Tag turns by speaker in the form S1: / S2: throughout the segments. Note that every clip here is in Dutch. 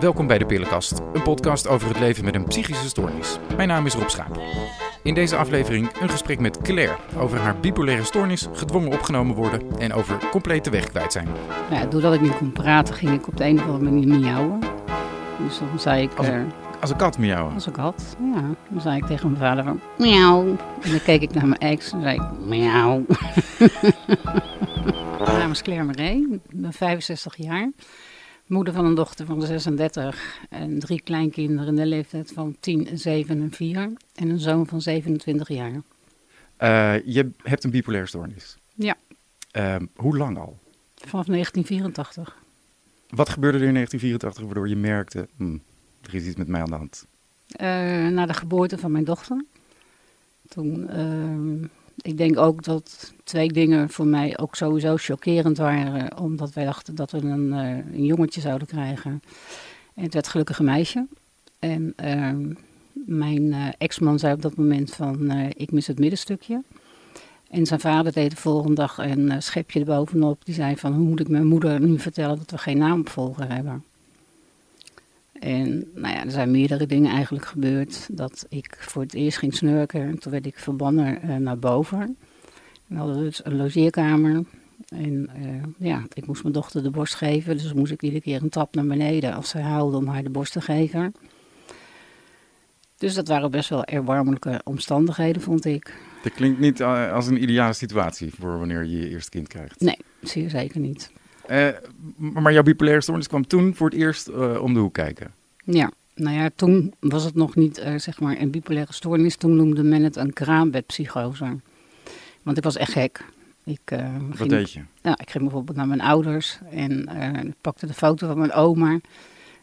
S1: Welkom bij de Pillenkast, een podcast over het leven met een psychische stoornis. Mijn naam is Rob Schaap. In deze aflevering een gesprek met Claire over haar bipolaire stoornis, gedwongen opgenomen worden en over compleet de weg kwijt zijn.
S2: Ja, doordat ik niet kon praten, ging ik op de een of andere manier miauwen. Dus dan zei ik,
S1: Als een-
S2: eh,
S1: Als een kat miauwen.
S2: als ik had, ja, dan zei ik tegen mijn vader van miauw. En dan keek ik naar mijn ex en zei ik miauw. mijn naam is Claire Marais, ik ben 65 jaar. Moeder van een dochter van 36 en drie kleinkinderen in de leeftijd van 10, 7 en 4. En een zoon van 27 jaar.
S1: Eh, je hebt een bipolaire stoornis.
S2: Ja.
S1: Ehm, hoe lang al?
S2: Vanaf 1984.
S1: Wat gebeurde er in 1984 waardoor je merkte, hm, er is iets met mij aan de hand?
S2: Eh, na de geboorte van mijn dochter. Toen, ehm, ik denk ook dat twee dingen voor mij ook sowieso chockerend waren, omdat wij dachten dat we een, eh, een jongetje zouden krijgen. En het werd gelukkig een meisje. En ehm, mijn eh, ex-man zei op dat moment van, eh, ik mis het middenstukje. En zijn vader deed de volgende dag een eh, schepje erbovenop. Die zei van, hoe moet ik mijn moeder nu vertellen dat we geen naamopvolger hebben? En nou ja, er zijn meerdere dingen eigenlijk gebeurd. Dat ik voor het eerst ging snurken. En toen werd ik verbannen eh, naar boven. En we hadden dus een logeerkamer. En eh, ja, ik moest mijn dochter de borst geven. Dus moest ik iedere keer een trap naar beneden als zij huilde om haar de borst te geven. Dus dat waren best wel erbarmelijke omstandigheden, vond ik.
S1: Dat klinkt niet eh, als een ideale situatie voor wanneer je je eerste kind krijgt.
S2: Nee, zeer zeker niet.
S1: Eh, maar jouw bipolaire stoornis kwam toen voor het eerst eh, om de hoek kijken.
S2: Ja, nou ja, toen was het nog niet eh, zeg maar een bipolaire stoornis. Toen noemde men het een kraambedpsychose. Want ik was echt gek. Ik,
S1: Wat
S2: ging,
S1: deed je?
S2: Ja, ik ging bijvoorbeeld naar mijn ouders en ik pakte de foto van mijn oma.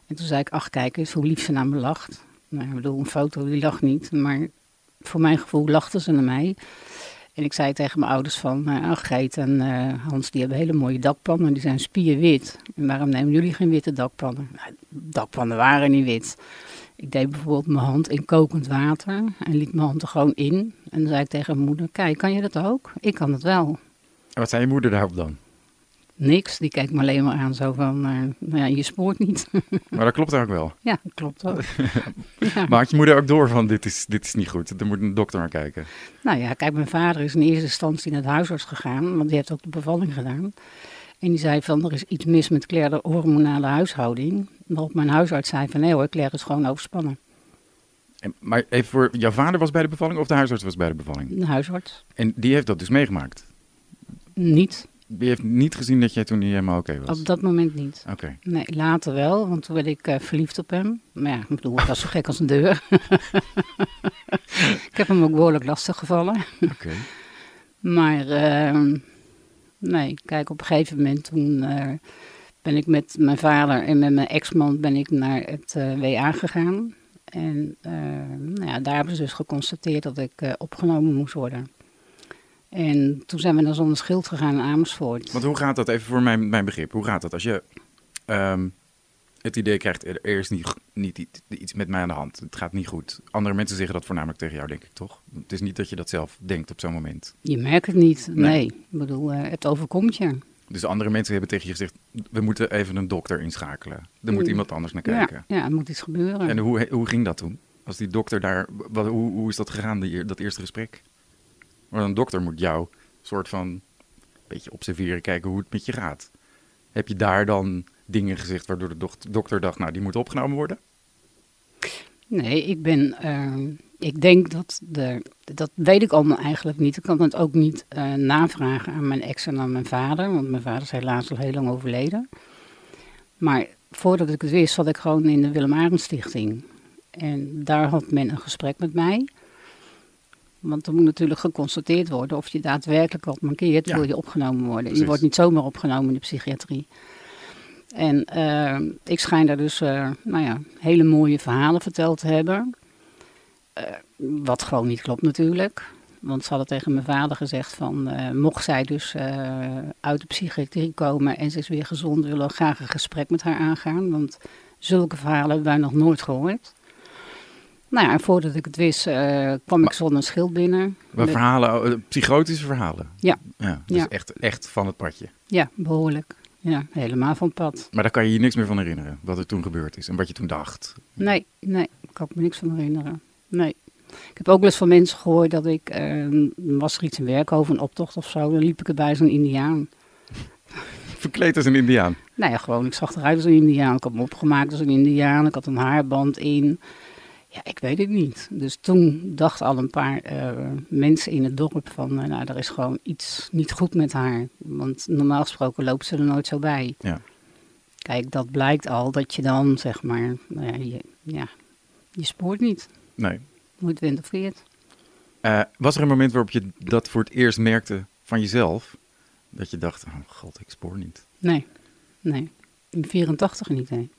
S2: En toen zei ik, ach kijk eens hoe lief ze naar me lacht. Nou, ik bedoel, een foto die lacht niet, maar voor mijn gevoel lachten ze naar mij. En ik zei tegen mijn ouders van, ach Geet en eh, Hans, die hebben hele mooie dakpannen, die zijn spierwit. En waarom nemen jullie geen witte dakpannen? Nou, dakpannen waren niet wit. Ik deed bijvoorbeeld mijn hand in kokend water en liet mijn hand er gewoon in. En dan zei ik tegen mijn moeder, kijk, kan je dat ook? Ik kan het wel.
S1: En wat zei je moeder daarop dan?
S2: Niks, die kijkt me alleen maar aan zo van, eh, nou ja, je spoort niet.
S1: Maar dat klopt ook wel.
S2: ja, dat klopt ook. ja.
S1: Maar had je moeder ook door van dit is, dit is niet goed, er moet een dokter naar kijken.
S2: Nou ja, kijk, mijn vader is in eerste instantie naar de huisarts gegaan, want die heeft ook de bevalling gedaan. En die zei van, er is iets mis met Claire de hormonale huishouding. Waarop mijn huisarts zei van, nee hoor, Claire is gewoon overspannen.
S1: En, maar even voor, jouw vader was bij de bevalling of de huisarts was bij de bevalling?
S2: De huisarts,
S1: En die heeft dat dus meegemaakt?
S2: niet.
S1: Die heeft niet gezien dat jij toen niet helemaal oké was?
S2: Op dat moment niet.
S1: Oké.
S2: Nee, later wel, want toen werd ik eh, verliefd op hem. Maar ja, ik bedoel, ik was zo gek als een deur. ik heb hem ook behoorlijk lastig gevallen.
S1: Oké.
S2: Maar ehm, nee, kijk, op een gegeven moment toen eh, ben ik met mijn vader en met mijn ex-man ben ik naar het eh, WA gegaan. En eh, nou ja, daar hebben ze dus geconstateerd dat ik opgenomen moest worden. En toen zijn we naar zonder schild gegaan in Amersfoort.
S1: Want hoe gaat dat, even voor mijn, mijn begrip, hoe gaat dat als je ehm, het idee krijgt, er, er is niet, niet iets, iets met mij aan de hand, het gaat niet goed. Andere mensen zeggen dat voornamelijk tegen jou, denk ik, toch? Het is niet dat je dat zelf denkt op zo'n moment.
S2: Je merkt het niet,
S1: Nee.
S2: nee. Ik bedoel, eh, het overkomt je.
S1: Dus andere mensen hebben tegen je gezegd, we moeten even een dokter inschakelen. Er moet
S2: Mm.
S1: iemand anders naar
S2: Ja,
S1: kijken.
S2: ja, er moet iets gebeuren.
S1: En hoe, hoe ging dat toen? Als die dokter daar, wat, hoe, hoe is dat gegaan, die, dat eerste gesprek? Maar een dokter moet jou soort van een beetje observeren, kijken hoe het met je gaat. Heb je daar dan dingen gezegd waardoor de dokter dacht, nou, die moet opgenomen worden?
S2: Nee, ik ben. ehm, ik denk dat de. Dat weet ik allemaal eigenlijk niet. Ik kan het ook niet eh, navragen aan mijn ex en aan mijn vader. Want mijn vader is helaas al heel lang overleden. Maar voordat ik het wist, zat ik gewoon in de Willem Stichting. En daar had men een gesprek met mij. Want er moet natuurlijk geconstateerd worden of je daadwerkelijk wat mankeert,
S1: Ja.
S2: wil je opgenomen worden.
S1: Precies.
S2: Je wordt niet zomaar opgenomen in de psychiatrie. En eh, ik schijn daar dus eh, nou ja, hele mooie verhalen verteld te hebben. Eh, wat gewoon niet klopt natuurlijk. Want ze hadden tegen mijn vader gezegd van... mocht zij dus uit de psychiatrie komen en ze is weer gezond... willen we graag een gesprek met haar aangaan. Want zulke verhalen hebben wij nog nooit gehoord. Nou ja, en voordat ik het wist eh, kwam
S1: Maar-
S2: ik zonder schild binnen.
S1: Maar
S2: Met-
S1: verhalen, eh, psychotische verhalen?
S2: Ja.
S1: ja dus
S2: Ja.
S1: Echt, echt van het padje.
S2: Ja, behoorlijk. ja, helemaal van het pad.
S1: Maar daar kan je je niks meer van herinneren, wat er toen gebeurd is en wat je toen dacht.
S2: Nee, nee, ik kan me niks van herinneren. Nee. Ik heb ook wel eens van mensen gehoord dat ik, eh, was er iets in werk over een optocht of zo, dan liep ik erbij als een indiaan.
S1: Verkleed als een indiaan.
S2: Nou ja, gewoon, ik zag eruit als een indiaan. Ik had me opgemaakt als een indiaan, ik had een haarband in. Ja, ik weet het niet. Dus toen dachten al een paar eh, mensen in het dorp van, eh, nou, er is gewoon iets niet goed met haar. Want normaal gesproken loopt ze er nooit zo bij.
S1: Ja.
S2: Kijk, dat blijkt al dat je dan, zeg maar, nou ja, je, ja, je spoort niet.
S1: Nee.
S2: Hoe het wint of keert.
S1: Eh, was er een moment waarop je dat voor het eerst merkte van jezelf? Dat je dacht, oh god, ik spoor niet.
S2: Nee, nee. In 84 niet, nee.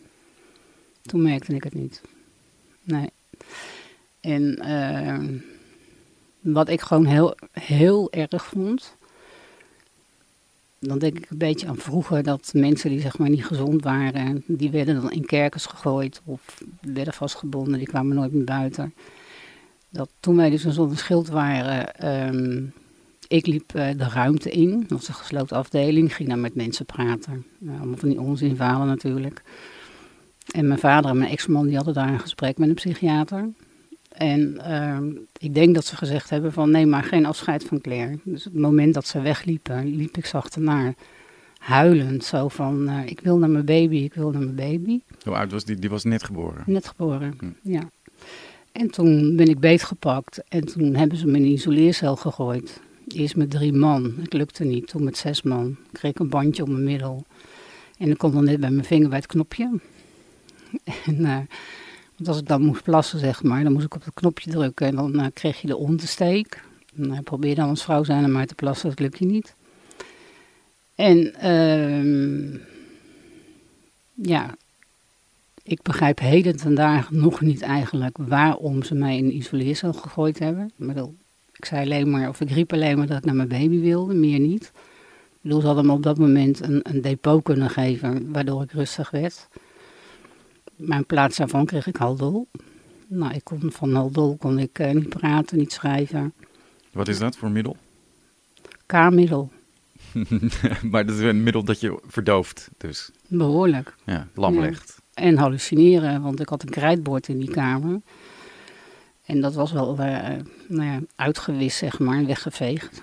S2: Toen merkte ik het niet. Nee. En eh, wat ik gewoon heel, heel erg vond. Dan denk ik een beetje aan vroeger dat mensen die zeg maar niet gezond waren, die werden dan in kerkers gegooid of werden vastgebonden, die kwamen nooit meer buiten. Dat toen wij dus een zo'n schild waren, ehm, ik liep eh, de ruimte in, dat was een gesloten afdeling, ging daar met mensen praten. Nou, allemaal van die onzinverhalen natuurlijk. En mijn vader en mijn ex-man die hadden daar een gesprek met een psychiater. En ehm, ik denk dat ze gezegd hebben van neem maar geen afscheid van Claire. Dus het moment dat ze wegliepen, liep ik zacht ernaar. Huilend, zo van eh, ik wil naar mijn baby, ik wil naar mijn baby.
S1: Hoe oud was die? Die was net geboren.
S2: Net geboren,
S1: Hm.
S2: ja. En toen ben ik beetgepakt en toen hebben ze me in een isoleercel gegooid. Eerst met drie man, het lukte niet. Toen met zes man. Ik kreeg een bandje om mijn middel. En ik kon dan net bij mijn vinger bij het knopje. En, eh, want als ik dan moest plassen, zeg maar, dan moest ik op het knopje drukken. En dan eh, kreeg je de ondersteek. En, eh, probeer dan als vrouw zijn maar te plassen, dat lukt je niet. En ehm, ja, ik begrijp heden ten dagen nog niet eigenlijk waarom ze mij in een isoleercel gegooid hebben. Ik, ik zei alleen maar, of ik riep alleen maar dat ik naar mijn baby wilde, meer niet. Ik bedoel, ze hadden me op dat moment een, een depot kunnen geven, waardoor ik rustig werd. In plaats daarvan kreeg ik haldol. Nou, ik kon, van haldol kon ik eh, niet praten, niet schrijven.
S1: Wat is dat voor middel?
S2: K-middel,
S1: maar dat is een middel dat je verdooft, dus
S2: behoorlijk.
S1: ja, lam
S2: Ja.
S1: legt.
S2: En hallucineren, want ik had een krijtbord in die kamer. En dat was wel eh, nou ja, uitgewist, zeg maar, weggeveegd.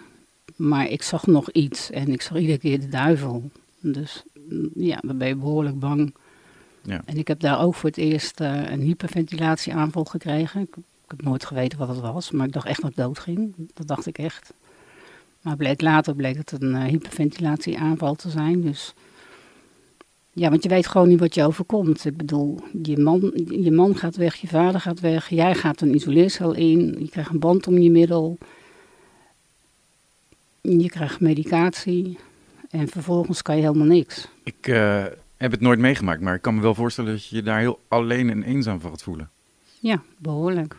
S2: Maar ik zag nog iets en ik zag iedere keer de duivel. Dus mm, ja, dan ben je behoorlijk bang.
S1: Ja.
S2: En ik heb daar ook voor het eerst eh, een hyperventilatieaanval gekregen. Ik, ik heb nooit geweten wat het was, maar ik dacht echt dat ik dood ging. Dat dacht ik echt. Maar bleek later bleek het een eh, hyperventilatieaanval te zijn. Dus ja, want je weet gewoon niet wat je overkomt. Ik bedoel, je man, je man gaat weg, je vader gaat weg, jij gaat een isoleercel in, je krijgt een band om je middel, je krijgt medicatie en vervolgens kan je helemaal niks.
S1: Ik eh, heb het nooit meegemaakt, maar ik kan me wel voorstellen dat je je daar heel alleen en eenzaam van gaat voelen.
S2: Ja, behoorlijk.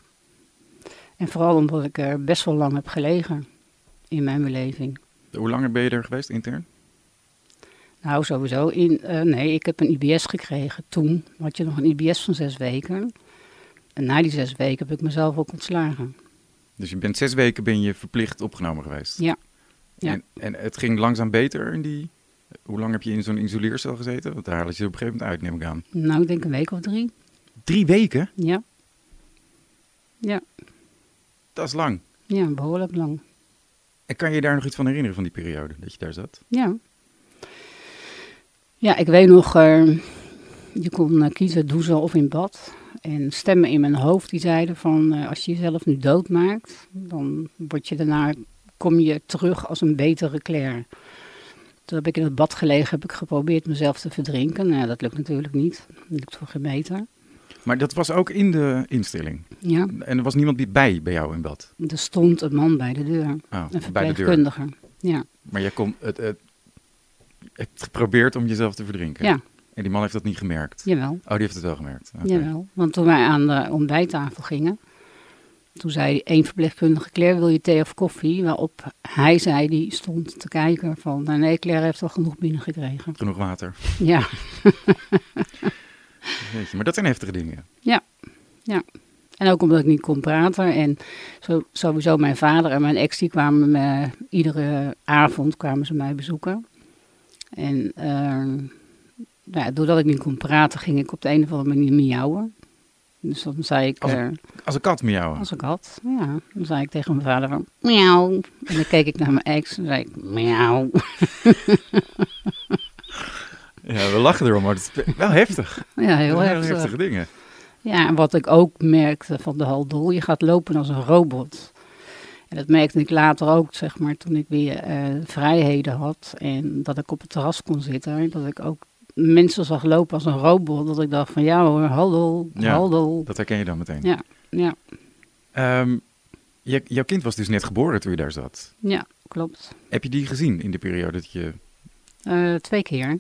S2: En vooral omdat ik er best wel lang heb gelegen in mijn beleving.
S1: Hoe lang ben je er geweest, intern?
S2: Nou, sowieso. In, eh, nee, ik heb een IBS gekregen. Toen had je nog een IBS van zes weken. En na die zes weken heb ik mezelf ook ontslagen.
S1: Dus je bent zes weken ben je verplicht opgenomen geweest.
S2: Ja. Ja.
S1: En, en het ging langzaam beter in die... Hoe lang heb je in zo'n isoleercel gezeten? Want daar ze je op een gegeven moment uit, neem ik aan.
S2: Nou, ik denk een week of drie.
S1: Drie weken?
S2: Ja. Ja,
S1: Dat is lang.
S2: ja behoorlijk lang.
S1: En kan je daar nog iets van herinneren van die periode dat je daar zat?
S2: Ja. Ja, ik weet nog, eh, je kon eh, kiezen douchen of in bad. En stemmen in mijn hoofd die zeiden van, eh, als je jezelf nu doodmaakt, dan word je daarna, kom je terug als een betere Claire. Toen heb ik in het bad gelegen, heb ik geprobeerd mezelf te verdrinken. Nou, dat lukt natuurlijk niet. Dat lukt voor geen meter.
S1: Maar dat was ook in de instelling.
S2: Ja,
S1: En er was niemand bij bij jou in bad.
S2: er stond een man bij de deur,
S1: Oh,
S2: een
S1: bij de deur.
S2: verpleegkundige. Ja,
S1: Maar jij kon het, het, hebt geprobeerd om jezelf te verdrinken.
S2: ja,
S1: En die man heeft dat niet gemerkt.
S2: jawel.
S1: Oh, die heeft het wel gemerkt.
S2: Jawel, want toen wij aan de ontbijttafel gingen, toen zei één verpleegkundige, Claire, wil je thee of koffie? Waarop hij zei, die stond te kijken van, "Nou, nee, Claire heeft al genoeg binnengekregen.
S1: Genoeg water.
S2: Ja,
S1: Weet je, maar dat zijn heftige dingen.
S2: en ook omdat ik niet kon praten. En zo, sowieso mijn vader en mijn ex, die kwamen me, iedere avond kwamen ze mij bezoeken. En uh, nou ja, doordat ik niet kon praten, ging ik op de een of andere manier miauwen. Dus dan zei ik...
S1: Als een, uh, als een kat miauwen?
S2: Als een kat, ja. Dan zei ik tegen mijn vader van miauw. En dan keek ik naar mijn ex en zei ik miauw.
S1: ja, we lachen erom, maar het is wel heftig.
S2: Ja, heel,
S1: heel
S2: heftig.
S1: heftige dingen.
S2: Ja, en wat ik ook merkte van de haldol, je gaat lopen als een robot. En dat merkte ik later ook, zeg maar, toen ik weer uh, vrijheden had en dat ik op het terras kon zitten. Dat ik ook mensen zag lopen als een robot, dat ik dacht van ja hoor, hallo,
S1: Ja,
S2: hallo.
S1: Dat herken je dan meteen.
S2: Ja, ja,
S1: Ehm, je, jouw kind was dus net geboren toen je daar zat.
S2: ja, klopt.
S1: Heb je die gezien in de periode dat je...
S2: Eh, twee keer.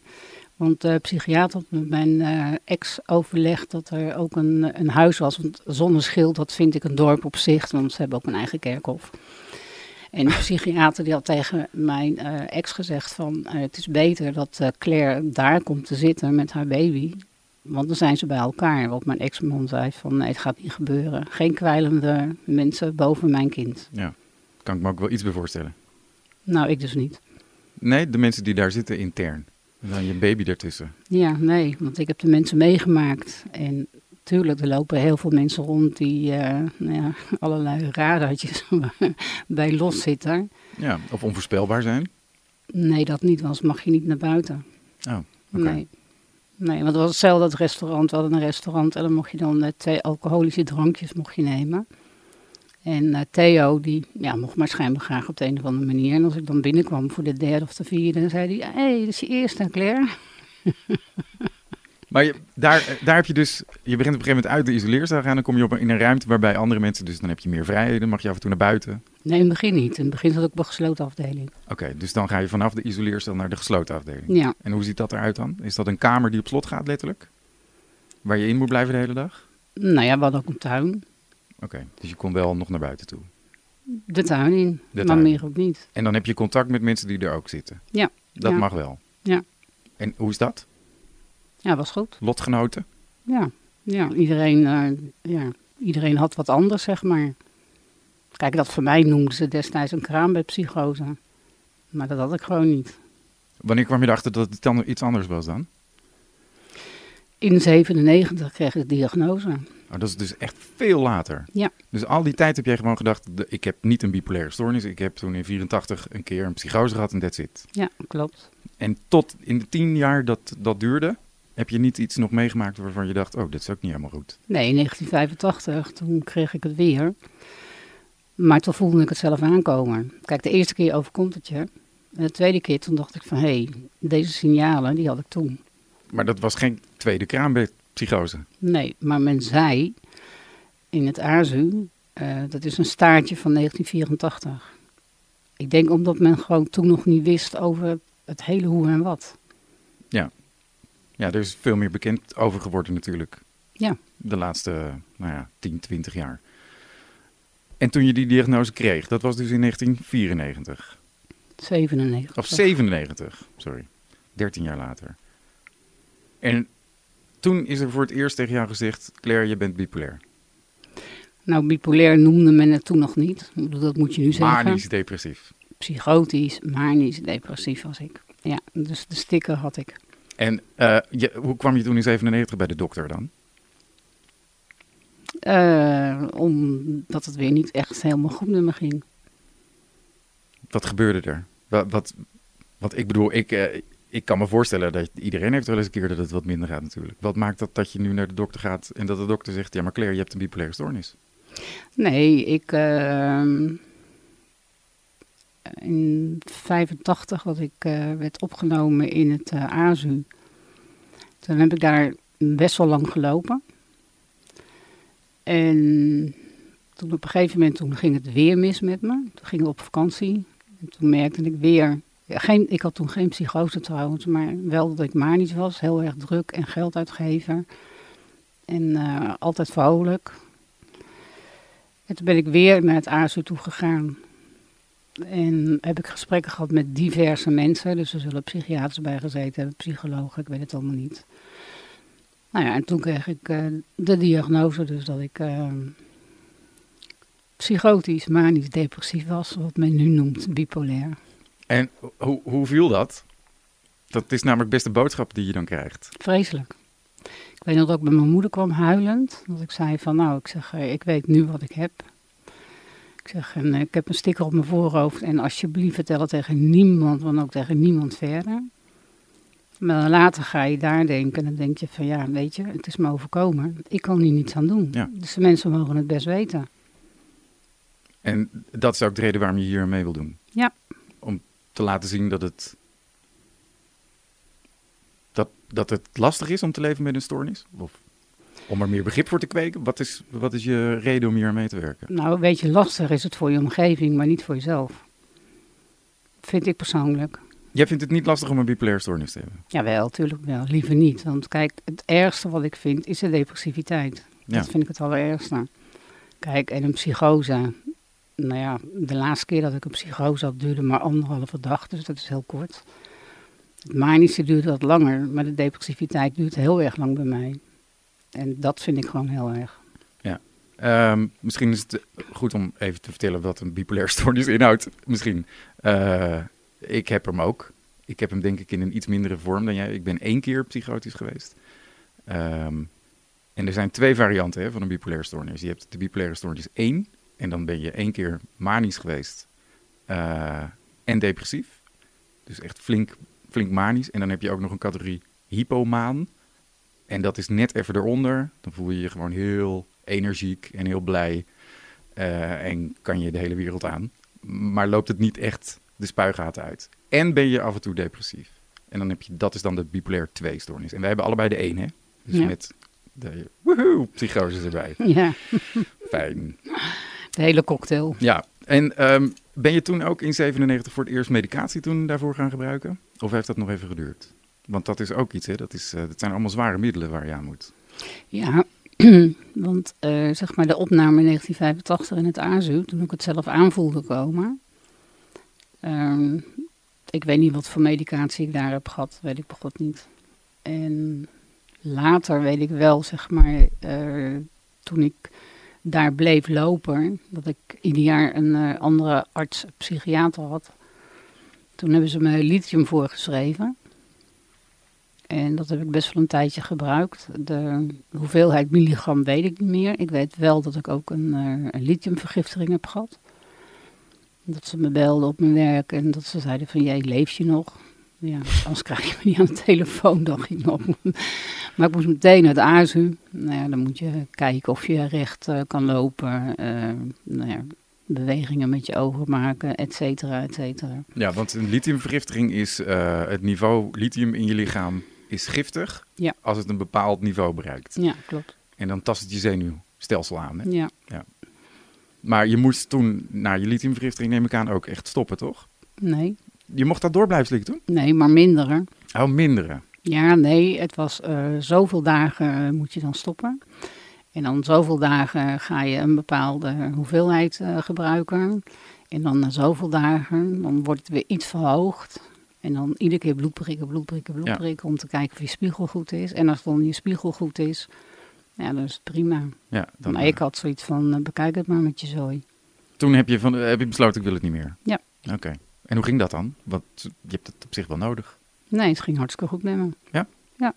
S2: Want de psychiater had met mijn eh, ex overlegd dat er ook een, een huis was. Want Zonneschild, dat vind ik een dorp op zich, want ze hebben ook een eigen kerkhof. En de psychiater die had tegen mijn eh, ex gezegd van eh, het is beter dat eh, Claire daar komt te zitten met haar baby. Want dan zijn ze bij elkaar. Wat mijn ex-man zei van nee, het gaat niet gebeuren. Geen kwijlende mensen boven mijn kind.
S1: Ja, kan ik me ook wel iets bij voorstellen.
S2: Nou, ik dus niet.
S1: Nee, de mensen die daar zitten intern. En dan je baby ertussen.
S2: Ja, nee, want ik heb de mensen meegemaakt. En tuurlijk, er lopen heel veel mensen rond die nou ja, allerlei radartjes bij los zitten.
S1: Ja, of onvoorspelbaar zijn.
S2: Nee, dat niet, anders mag je niet naar buiten.
S1: Oh, oké.
S2: Nee. Nee, want het was hetzelfde het restaurant. We hadden een restaurant en dan mocht je dan eh, twee alcoholische drankjes mocht je nemen. En eh, Theo, die ja, mocht maar schijnbaar graag op de een of andere manier. En als ik dan binnenkwam voor de derde of de vierde, dan zei hij... Hé, hey, dat is je eerste, Claire.
S1: Maar je, daar, daar heb je dus, je begint op een gegeven moment uit de isoleercel gaan, dan kom je op in een ruimte waarbij andere mensen, dus dan heb je meer vrijheden, mag je af en toe naar buiten.
S2: Nee, in het begin niet. In het begin zat ik op een gesloten afdeling.
S1: Oké, dus dan ga je vanaf de isoleercel naar de gesloten afdeling.
S2: Ja,
S1: En hoe ziet dat eruit dan? Is dat een kamer die op slot gaat, letterlijk? Waar je in moet blijven de hele dag?
S2: nou ja, we hadden ook een tuin.
S1: Oké, dus je kon wel nog naar buiten toe.
S2: De tuin in,
S1: De
S2: maar
S1: tuin.
S2: meer ook niet.
S1: En dan heb je contact met mensen die er ook zitten.
S2: Ja.
S1: Dat
S2: Ja.
S1: mag wel.
S2: Ja.
S1: En hoe is dat?
S2: Ja, was goed.
S1: Lotgenoten?
S2: Ja, ja iedereen, eh, ja, iedereen had wat anders, zeg maar. Kijk, dat voor mij noemden ze destijds een kraambedpsychose. Maar dat had ik gewoon niet.
S1: Wanneer kwam je erachter dat het dan iets anders was dan?
S2: In 97 kreeg ik de diagnose.
S1: Oh, dat is dus echt veel later.
S2: Ja.
S1: Dus al die tijd heb jij gewoon gedacht, ik heb niet een bipolaire stoornis. Ik heb toen in 84 een keer een psychose gehad en that's it.
S2: Ja, klopt.
S1: En tot in de tien jaar dat dat duurde, heb je niet iets nog meegemaakt waarvan je dacht, oh, dit is ook niet helemaal goed.
S2: Nee, in 1985, toen kreeg ik het weer. Maar toen voelde ik het zelf aankomen. Kijk, de eerste keer overkomt het je. En de tweede keer, toen dacht ik van, hé, hey, deze signalen, die had ik toen.
S1: Maar dat was geen tweede kraambedpsychose.
S2: Nee, maar men zei in het AZU, eh, dat is een staartje van 1984. Ik denk omdat men gewoon toen nog niet wist over het hele hoe en wat.
S1: Ja, er is veel meer bekend over geworden natuurlijk.
S2: Ja.
S1: De laatste, nou ja, 10, 20 jaar. En toen je die diagnose kreeg, dat was dus in 1994.
S2: 97.
S1: Of 97, sorry. 13 jaar later. En toen is er voor het eerst tegen jou gezegd, Claire, je bent bipolair.
S2: Nou, bipolair noemde men het toen nog niet. Dat moet je nu zeggen.
S1: Manisch depressief.
S2: Psychotisch, manisch, depressief was ik. Ja, dus de sticker had ik.
S1: En eh, je, hoe kwam je toen in 97 bij de dokter dan?
S2: Eh, omdat het weer niet echt helemaal goed met me ging.
S1: Wat gebeurde er? Wat, wat, want ik bedoel, ik, eh, ik kan me voorstellen dat iedereen heeft wel eens een keer dat het wat minder gaat natuurlijk. Wat maakt dat dat je nu naar de dokter gaat en dat de dokter zegt, ja maar Claire, je hebt een bipolaire stoornis.
S2: Nee, ik. In 85 dat ik eh, werd opgenomen in het eh AZU. Toen heb ik daar best wel lang gelopen. En toen op een gegeven moment toen ging het weer mis met me. Toen gingen we op vakantie. En toen merkte ik weer. Geen, ik had toen geen psychose trouwens, maar wel dat ik manisch was. Heel erg druk en geld uitgeven. En eh, altijd vrolijk. En toen ben ik weer naar het ASU toe gegaan. En heb ik gesprekken gehad met diverse mensen. Dus er zullen psychiaters bij gezeten hebben, psychologen, ik weet het allemaal niet. Nou ja, en toen kreeg ik eh, de diagnose dus dat ik eh, psychotisch, manisch, depressief was. Wat men nu noemt bipolair.
S1: En hoe, hoe viel dat? Dat is namelijk best de boodschap die je dan krijgt.
S2: Vreselijk. Ik weet nog dat ik bij mijn moeder kwam huilend. Dat ik zei van nou, ik zeg, eh, ik weet nu wat ik heb. Ik zeg, en, eh, ik heb een sticker op mijn voorhoofd en alsjeblieft vertel het tegen niemand, want ook tegen niemand verder. Maar later ga je daar denken en dan denk je van ja, weet je, het is me overkomen. Ik kan hier niets aan doen.
S1: Ja.
S2: Dus de mensen mogen het best weten.
S1: En dat is ook de reden waarom je hier mee wil doen.
S2: Ja.
S1: Om te laten zien dat het, dat, dat het lastig is om te leven met een stoornis? Of om er meer begrip voor te kweken? Wat is, wat is je reden om hier aan mee te werken?
S2: Nou, weet je, lastig is het voor je omgeving, maar niet voor jezelf. Vind ik persoonlijk.
S1: Jij vindt het niet lastig om een bipolaire stoornis te hebben?
S2: Jawel, tuurlijk wel. Liever niet. Want kijk, het ergste wat ik vind is de depressiviteit.
S1: Ja.
S2: Dat vind ik het allerergste. Kijk, en een psychose. Nou ja, de laatste keer dat ik een psychose had duurde maar anderhalve dag, dus dat is heel kort. Het manische duurt wat langer, maar de depressiviteit duurt heel erg lang bij mij. En dat vind ik gewoon heel erg.
S1: Ehm, misschien is het goed om even te vertellen wat een bipolaire stoornis inhoudt. Misschien. Eh, ik heb hem ook. Ik heb hem denk ik in een iets mindere vorm dan jij. Ik ben één keer psychotisch geweest. Ehm, en er zijn twee varianten van een bipolaire stoornis. Je hebt de bipolaire stoornis 1. En dan ben je één keer manisch geweest. eh, en depressief. Dus echt flink, flink manisch. En dan heb je ook nog een categorie hypomaan. En dat is net even eronder. Dan voel je je gewoon heel energiek en heel blij. eh, en kan je de hele wereld aan. Maar loopt het niet echt de spuigaten uit. En ben je af en toe depressief. En dan heb je, dat is dan de bipolaire 2 stoornis. En wij hebben allebei de 1, hè? Dus
S2: Ja.
S1: met de woehoe, psychoses erbij.
S2: Ja,
S1: Fijn.
S2: de hele cocktail.
S1: Ja, en ehm, ben je toen ook in 97 voor het eerst medicatie toen daarvoor gaan gebruiken? Of heeft dat nog even geduurd? Want dat is ook iets, hè? Dat, is, eh, dat zijn allemaal zware middelen waar je aan moet.
S2: Ja, want eh, zeg maar de opname in 1985 in het AZU, toen ik het zelf aanvoelde komen. ehm, ik weet niet wat voor medicatie ik daar heb gehad, weet ik begot niet. En later weet ik wel, zeg maar, eh, toen ik daar bleef lopen, dat ik ieder jaar een andere arts, psychiater had. Toen hebben ze me lithium voorgeschreven. En dat heb ik best wel een tijdje gebruikt. De hoeveelheid milligram weet ik niet meer. Ik weet wel dat ik ook een, eh, een lithiumvergiftiging heb gehad. Dat ze me belden op mijn werk en dat ze zeiden van, jij leef je nog? Ja, anders krijg je me niet aan de telefoon, dacht ik nog. Maar ik moest meteen naar het ASU. Nou ja, dan moet je kijken of je recht eh, kan lopen. eh, nou ja, bewegingen met je ogen maken, et cetera, et cetera.
S1: Ja, want een lithiumvergiftiging is het niveau lithium in je lichaam is giftig
S2: Ja.
S1: als het een bepaald niveau bereikt.
S2: Ja, klopt.
S1: En dan tast het je zenuwstelsel aan. Hè?
S2: Ja,
S1: Maar je moest toen na je lithiumvergiftiging, neem ik aan, ook echt stoppen, toch?
S2: nee.
S1: Je mocht dat door blijven slikken toen?
S2: Nee, maar minder. hè.
S1: Oh, minderen.
S2: Ja, nee, het was eh, zoveel dagen eh, moet je dan stoppen. En dan zoveel dagen ga je een bepaalde hoeveelheid eh, gebruiken. En dan na zoveel dagen, dan wordt het weer iets verhoogd. En dan iedere keer bloed prikken, bloed prikken, bloed
S1: Ja.
S2: prikken, om te kijken of je spiegel goed is. En als dan je spiegel goed is, ja, dan is het prima.
S1: Ja, dan,
S2: maar ik had zoiets van, eh, bekijk het maar met je zooi.
S1: Toen heb je, van, heb je besloten, ik wil het niet meer?
S2: Ja.
S1: Oké. En hoe ging dat dan? Want je hebt het op zich wel nodig.
S2: Nee, het ging hartstikke goed met me.
S1: Ja?
S2: Ja.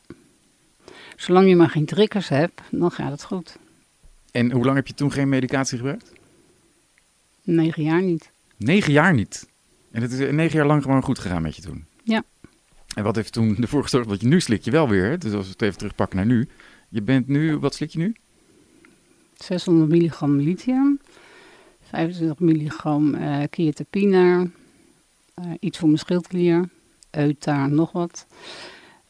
S2: Zolang je maar geen triggers hebt, dan gaat het goed.
S1: En hoe lang heb je toen geen medicatie gebruikt?
S2: Negen jaar niet.
S1: Negen jaar niet. En het is eh, negen jaar lang gewoon goed gegaan met je toen.
S2: Ja.
S1: En wat heeft toen ervoor gezorgd? Want je nu slik je wel weer. Dus als we het even terugpakken naar nu. Je bent nu, wat slik je nu?
S2: 600 milligram lithium, 25 milligram eh, iets voor mijn schildklier, euta, nog wat.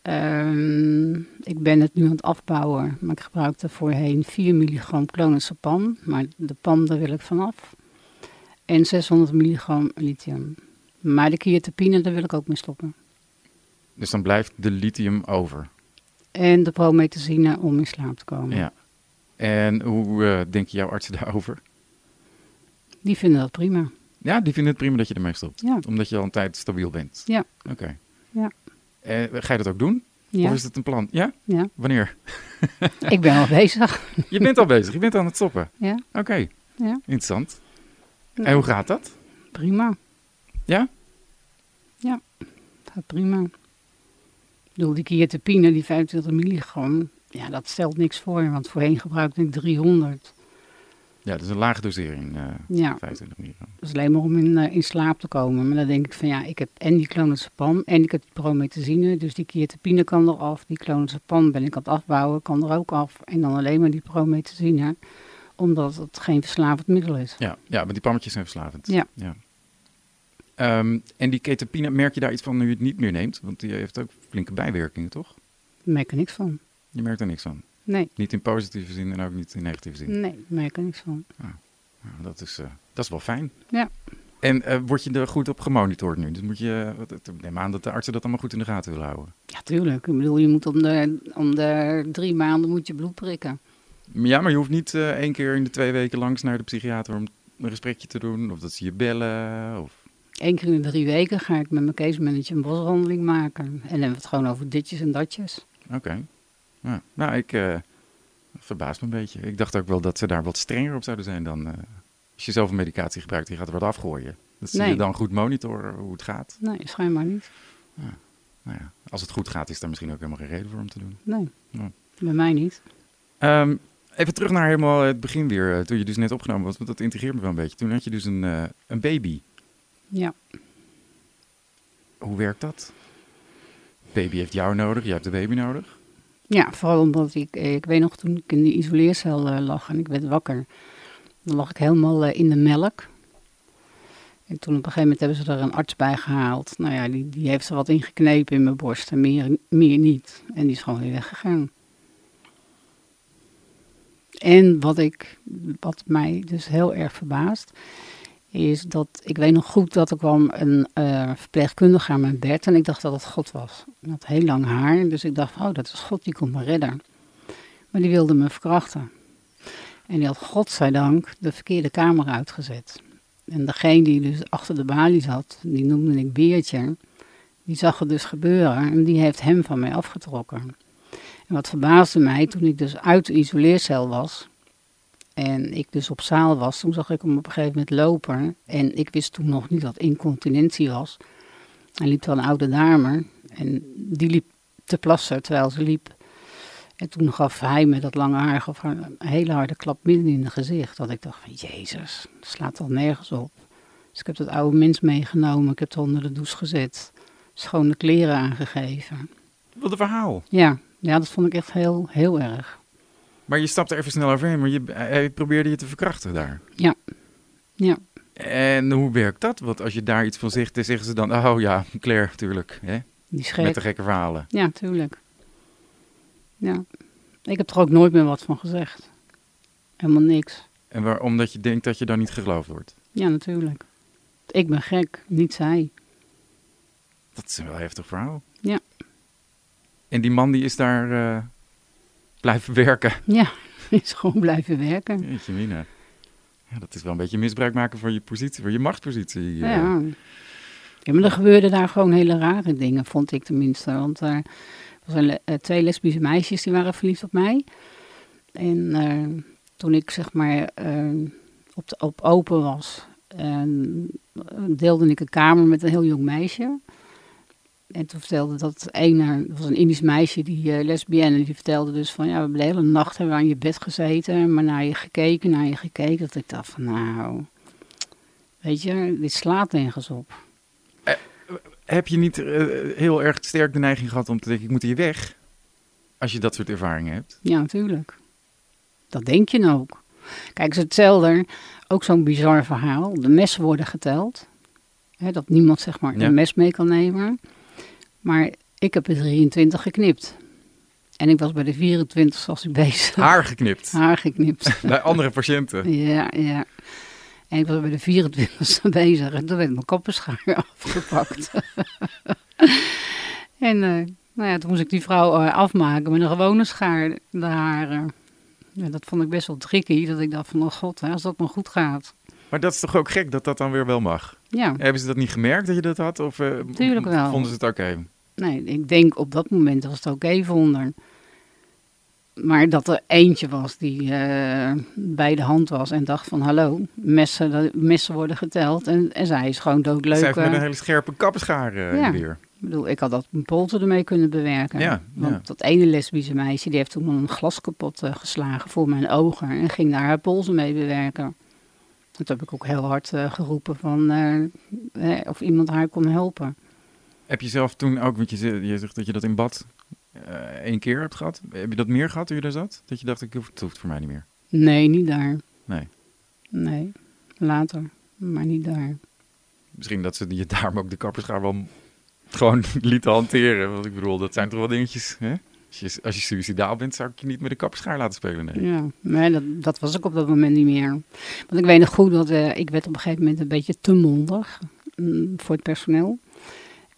S2: Ehm, ik ben het nu aan het afbouwen, maar ik gebruikte voorheen 4 milligram clonazepam, maar de pam daar wil ik vanaf. En 600 milligram lithium. Maar de keratine, daar wil ik ook mee stoppen.
S1: Dus dan blijft de lithium over.
S2: En de promethazine om in slaap te komen.
S1: Ja. En hoe eh denken jouw artsen daarover?
S2: Die vinden dat prima.
S1: Ja, die vinden het prima dat je ermee stopt.
S2: Ja.
S1: Omdat je al een tijd stabiel bent.
S2: Ja.
S1: Oké.
S2: Ja.
S1: Eh, ga je dat ook doen?
S2: Ja,
S1: Of is het een plan? Ja?
S2: ja.
S1: Wanneer?
S2: ik ben al bezig.
S1: Je bent al bezig. Je bent aan het stoppen.
S2: Ja,
S1: Oké.
S2: ja.
S1: Interessant. En hoe gaat dat?
S2: Prima.
S1: Ja?
S2: Gaat prima. bedoel, die keratine, die 25 milligram, ja, dat stelt niks voor. Want voorheen gebruikte ik 300.
S1: Ja, dat is een lage dosering, eh
S2: Ja,
S1: 25 milligram.
S2: dat is alleen maar om in, eh, in slaap te komen. Maar dan denk ik van ja, ik heb en die clonazepam en ik heb die promethazine. Dus die keratine kan eraf. Die clonazepam ben ik aan het afbouwen, kan er ook af. En dan alleen maar die promethazine, omdat het geen verslavend middel is.
S1: Ja, ja, maar die pammetjes zijn verslavend.
S2: Ja.
S1: Ehm, en die ketapine, merk je daar iets van nu je het niet meer neemt? Want die heeft ook flinke bijwerkingen, toch?
S2: Daar merk ik er niks van.
S1: Je merkt er niks van.
S2: Nee,
S1: Niet in positieve zin en ook niet in negatieve zin.
S2: nee, daar merk ik er niks van.
S1: Nou, dat, is, eh, dat is wel fijn.
S2: Ja.
S1: En eh, word je er goed op gemonitord nu? Dus moet je, ik neem aan dat de artsen dat allemaal goed in de gaten willen houden.
S2: Ja, tuurlijk. Ik bedoel, je moet om de, om de drie maanden moet je bloed prikken.
S1: Ja, maar je hoeft niet eh, één keer in de twee weken langs naar de psychiater om een gesprekje te doen. Of dat ze je bellen. Of...
S2: Eén keer in de drie weken ga ik met mijn case manager een boswandeling maken. En dan hebben we het gewoon over ditjes en datjes.
S1: Oké. Ja. Nou, ik eh verbaas me een beetje. Ik dacht ook wel dat ze daar wat strenger op zouden zijn dan... eh, als je zoveel medicatie gebruikt, die gaat er wat afgooien. Dat
S2: Nee.
S1: je dan goed monitoren hoe het gaat.
S2: Nee, schijnbaar niet.
S1: Nou ja, als het goed gaat, is daar misschien ook helemaal geen reden voor om te doen.
S2: Nee,
S1: Ja.
S2: bij mij niet.
S1: Ehm, even terug naar helemaal het begin weer, eh, toen je dus net opgenomen was. Want dat integreert me wel een beetje. Toen had je dus een, een baby.
S2: Ja,
S1: Hoe werkt dat? Baby heeft jou nodig, jij hebt de baby nodig.
S2: ja vooral omdat ik, eh, ik weet nog toen ik in die isoleercel eh, lag en ik werd wakker. Dan lag ik helemaal eh, in de melk. En toen op een gegeven moment hebben ze er een arts bij gehaald. Nou ja, die, die heeft er wat in geknepen in mijn borst en meer, meer niet. En die is gewoon weer weggegaan. En wat, ik, wat mij dus heel erg verbaast, is dat ik weet nog goed dat er kwam een eh, verpleegkundige aan mijn bed en ik dacht dat het God was. Hij had heel lang haar, dus ik dacht, oh, dat is God, die komt me redden. Maar die wilde me verkrachten. En die had godzijdank de verkeerde kamer uitgezet. En degene die dus achter de balie zat, die noemde ik Beertje, die zag het dus gebeuren en die heeft hem van mij afgetrokken. En wat verbaasde mij, toen ik dus uit de isoleercel was en ik dus op zaal was, toen zag ik hem op een gegeven moment lopen. En ik wist toen nog niet dat incontinentie was. Hij liep wel een oude dame en die liep te plassen terwijl ze liep. En toen gaf hij met dat lange haar gaf haar een hele harde klap midden in het gezicht. Dat ik dacht van, jezus, dat slaat al nergens op. Dus ik heb dat oude mens meegenomen, ik heb het onder de douche gezet. Schone kleren aangegeven.
S1: Wat een verhaal.
S2: Ja, ja dat vond ik echt heel, heel erg.
S1: Maar je stapte even snel overheen, maar je, hij probeerde je te verkrachten daar.
S2: Ja, ja.
S1: En hoe werkt dat? Want als je daar iets van zegt, dan zeggen ze dan... Oh ja, Claire, natuurlijk. Hè?
S2: Die.
S1: Met de gekke verhalen.
S2: Ja, tuurlijk. Ja. Ik heb er ook nooit meer wat van gezegd. Helemaal niks.
S1: En waar, omdat je denkt dat je dan niet geloofd wordt.
S2: Ja, natuurlijk. Ik ben gek, niet zij.
S1: Dat is een wel heftig verhaal.
S2: Ja.
S1: En die man die is daar eh, blijven werken.
S2: Ja, is gewoon blijven werken.
S1: Jeetje mina. Ja, dat is wel een beetje misbruik maken van je positie, van je machtspositie. eh.
S2: Ja. ja, maar er gebeurden daar gewoon hele rare dingen, vond ik tenminste. Want er waren le- eh, twee lesbische meisjes die waren verliefd op mij. En eh, toen ik zeg maar op, de, op open was, deelde ik een kamer met een heel jong meisje. En toen vertelde dat ene, dat was een Indisch meisje, die eh, lesbienne, die vertelde dus van, ja, we hebben de hele nacht hebben aan je bed gezeten, maar naar je gekeken, naar je gekeken. Dat ik dacht van, nou, weet je, dit slaat nergens op.
S1: Heb je niet eh, heel erg sterk de neiging gehad om te denken, ik moet hier weg? Als je dat soort ervaringen hebt.
S2: Ja, natuurlijk. Dat denk je nou ook. Kijk, het is hetzelfde, ook zo'n bizar verhaal. De messen worden geteld. Hè, dat niemand zeg maar
S1: Ja.
S2: een mes mee kan nemen. Maar ik heb er 23 geknipt. En ik was bij de 24 als ik bezig.
S1: Haar geknipt.
S2: Haar geknipt.
S1: Bij andere patiënten.
S2: Ja, ja. En ik was bij de 24 bezig en toen werd mijn koppenschaar afgepakt. en eh, nou ja, toen moest ik die vrouw eh, afmaken met een gewone schaar, de haren. Ja, dat vond ik best wel tricky, dat ik dacht van, oh god, hè, als dat maar goed gaat.
S1: Maar dat is toch ook gek dat dat dan weer wel mag?
S2: Ja,
S1: Hebben ze dat niet gemerkt dat je dat had? Of eh,
S2: Tuurlijk wel.
S1: vonden ze het oké?
S2: nee, ik denk op dat moment was het oké vonden. Maar dat er eentje was die eh, bij de hand was en dacht van hallo, messen, messen worden geteld. En, en zij is gewoon doodleuk.
S1: Zij heeft met
S2: eh,
S1: een hele scherpe kapperschaar eh,
S2: Ja.
S1: weer.
S2: Ik bedoel, ik had dat mijn polsen ermee kunnen bewerken.
S1: Ja,
S2: Want
S1: ja.
S2: dat ene lesbische meisje, die heeft toen een glas kapot geslagen voor mijn ogen. En ging daar haar polsen mee bewerken. Dat heb ik ook heel hard eh, geroepen van eh, eh, of iemand haar kon helpen.
S1: Heb je zelf toen ook, want je, je zegt dat je dat in bad één keer hebt gehad. Heb je dat meer gehad toen je daar zat? Dat je dacht, ik hoef, het hoeft voor mij niet meer.
S2: Nee, niet daar.
S1: Nee.
S2: Nee, later. Maar niet daar.
S1: Misschien dat ze je daarom ook de kapperschaar wel gewoon lieten hanteren. Want ik bedoel, dat zijn toch wel dingetjes, hè? Als je, als je suicidaal bent, zou ik je niet met de kapperschaar laten spelen, nee.
S2: Ja, maar dat, dat was ik op dat moment niet meer. Want ik weet nog goed dat eh, ik werd op een gegeven moment een beetje te mondig mm, voor het personeel.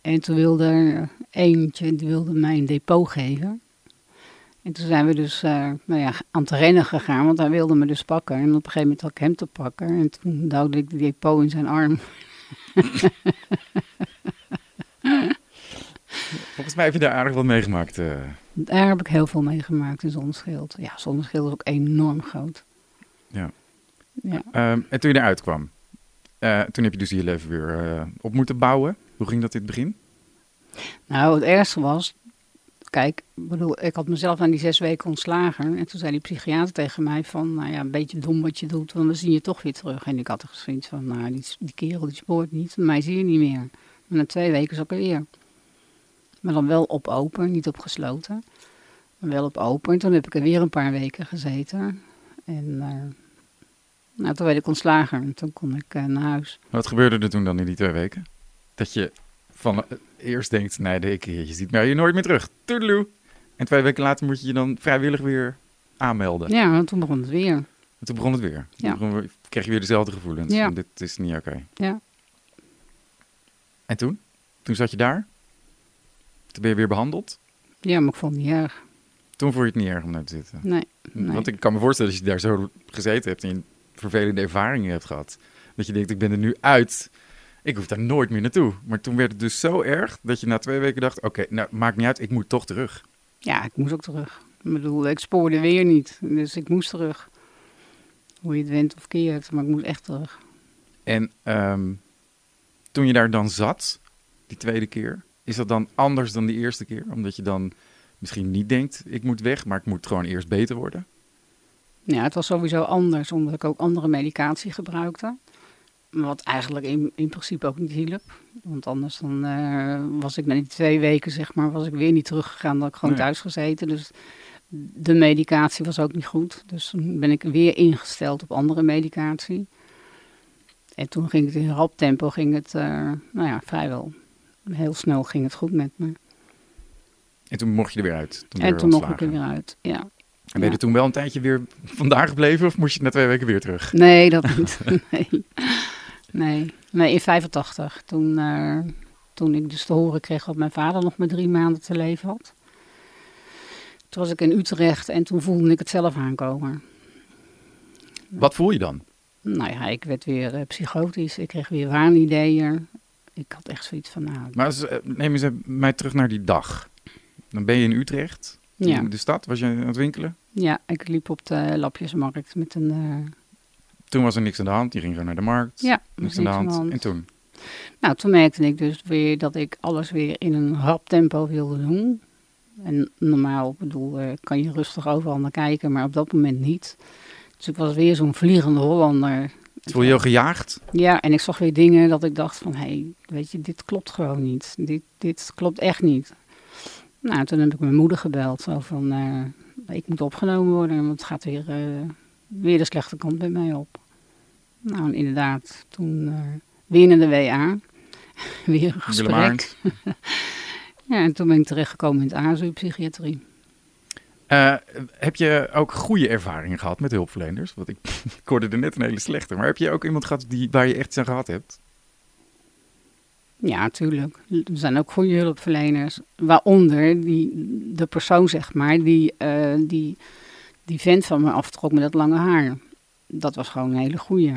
S2: En toen wilde er eentje, die wilde mij een depot geven. En toen zijn we dus eh, nou ja, aan het rennen gegaan, want hij wilde me dus pakken. En op een gegeven moment had ik hem te pakken. En toen duwde ik de depot in zijn arm.
S1: Volgens mij heb je daar aardig wat meegemaakt. eh.
S2: Daar heb ik heel veel meegemaakt in Zonneschild. Ja, Zonneschild is ook enorm groot.
S1: Ja.
S2: Ja.
S1: Ehm, en toen je eruit kwam, eh, toen heb je dus je leven weer eh, op moeten bouwen. Hoe ging dat in het begin?
S2: Nou, het ergste was, kijk, ik bedoel, ik had mezelf aan die zes weken ontslagen. En toen zei die psychiater tegen mij van, nou ja, een beetje dom wat je doet, want dan zie je toch weer terug. En ik had er zoiets van, nou, die, die kerel die spoort niet, mij zie je niet meer. Maar na twee weken zat ik er weer. Maar dan wel op open, niet op gesloten. Maar wel op open. En toen heb ik er weer een paar weken gezeten. En eh, nou, toen werd ik ontslagen. En toen kon ik eh, naar huis.
S1: Wat gebeurde er toen dan in die twee weken? Dat je van eh, eerst denkt, nee, de- je ziet mij hier nooit meer terug. Toedeloe. En twee weken later moet je je dan vrijwillig weer aanmelden.
S2: Ja, en toen begon het weer.
S1: En toen begon het weer.
S2: Ja.
S1: we- kreeg je weer dezelfde gevoelens.
S2: Ja.
S1: Dit is niet oké.
S2: Ja.
S1: En toen? Toen zat je daar. Toen ben je weer behandeld.
S2: Ja, maar ik vond het niet erg.
S1: Toen vond je het niet erg om daar te zitten.
S2: Nee. Nee.
S1: Want ik kan me voorstellen, als je daar zo gezeten hebt en je vervelende ervaringen hebt gehad, dat je denkt, ik ben er nu uit. Ik hoef daar nooit meer naartoe. Maar toen werd het dus zo erg dat je na twee weken dacht, oké, nou maakt niet uit, ik moet toch terug.
S2: Ja, ik moest ook terug. Ik bedoel, ik spoorde weer niet. Dus ik moest terug. Hoe je het went of keert, maar ik moest echt terug.
S1: En ehm, toen je daar dan zat, die tweede keer, is dat dan anders dan die eerste keer? Omdat je dan misschien niet denkt, ik moet weg, maar ik moet gewoon eerst beter worden.
S2: Ja, het was sowieso anders, omdat ik ook andere medicatie gebruikte. Wat eigenlijk in, in principe ook niet hielp. Want anders dan eh, was ik na die twee weken, zeg maar, was ik weer niet teruggegaan. Dan had ik gewoon
S1: Nee.
S2: thuis gezeten. Dus de medicatie was ook niet goed. Dus toen ben ik weer ingesteld op andere medicatie. En toen ging het in rap tempo, ging het, eh, nou ja, vrijwel heel snel ging het goed met me.
S1: En toen mocht je er weer uit. Toen
S2: en
S1: weer
S2: toen mocht ik er weer uit, ja.
S1: En ben je er toen wel een tijdje weer vandaag gebleven of moest je na twee weken weer terug?
S2: Nee, dat niet. nee. nee. Nee, in 85. Toen, eh, toen ik dus te horen kreeg dat mijn vader nog maar drie maanden te leven had. Toen was ik in Utrecht en toen voelde ik het zelf aankomen.
S1: Wat voel je dan?
S2: Nou ja, ik werd weer eh, psychotisch. Ik kreeg weer waanideeën. Ik had echt zoiets van, nou...
S1: Maar als, eh, neem eens mij terug naar die dag. Dan ben je in Utrecht,
S2: Ja,
S1: in de stad. Was je aan het winkelen?
S2: ja, ik liep op de Lapjesmarkt met een... eh,
S1: Toen was er niks aan de hand. Je ging gewoon naar de markt.
S2: ja,
S1: niks aan de hand. En toen?
S2: Nou, toen merkte ik dus weer dat ik alles weer in een rap tempo wilde doen. En normaal, ik bedoel, eh, kan je rustig overal naar kijken, maar op dat moment niet. Dus ik was weer zo'n vliegende Hollander.
S1: Voel je je gejaagd?
S2: Ja, en ik zag weer dingen dat ik dacht van, hé, hey, weet je, dit klopt gewoon niet. Dit, dit klopt echt niet. Nou, toen heb ik mijn moeder gebeld, zo van, eh, ik moet opgenomen worden, want het gaat weer, eh, weer de slechte kant bij mij op. Nou, en inderdaad, toen eh weer naar de WA, weer een gesprek. Ja, en toen ben ik terechtgekomen in het ASU-psychiatrie.
S1: Eh, heb je ook goede ervaringen gehad met hulpverleners? Want ik, ik hoorde er net een hele slechte. Maar heb je ook iemand gehad die, waar je echt aan gehad hebt?
S2: Ja, tuurlijk. Er zijn ook goede hulpverleners. Waaronder die, de persoon, zeg maar, die, eh, die die vent van me aftrok met dat lange haar. Dat was gewoon een hele goeie.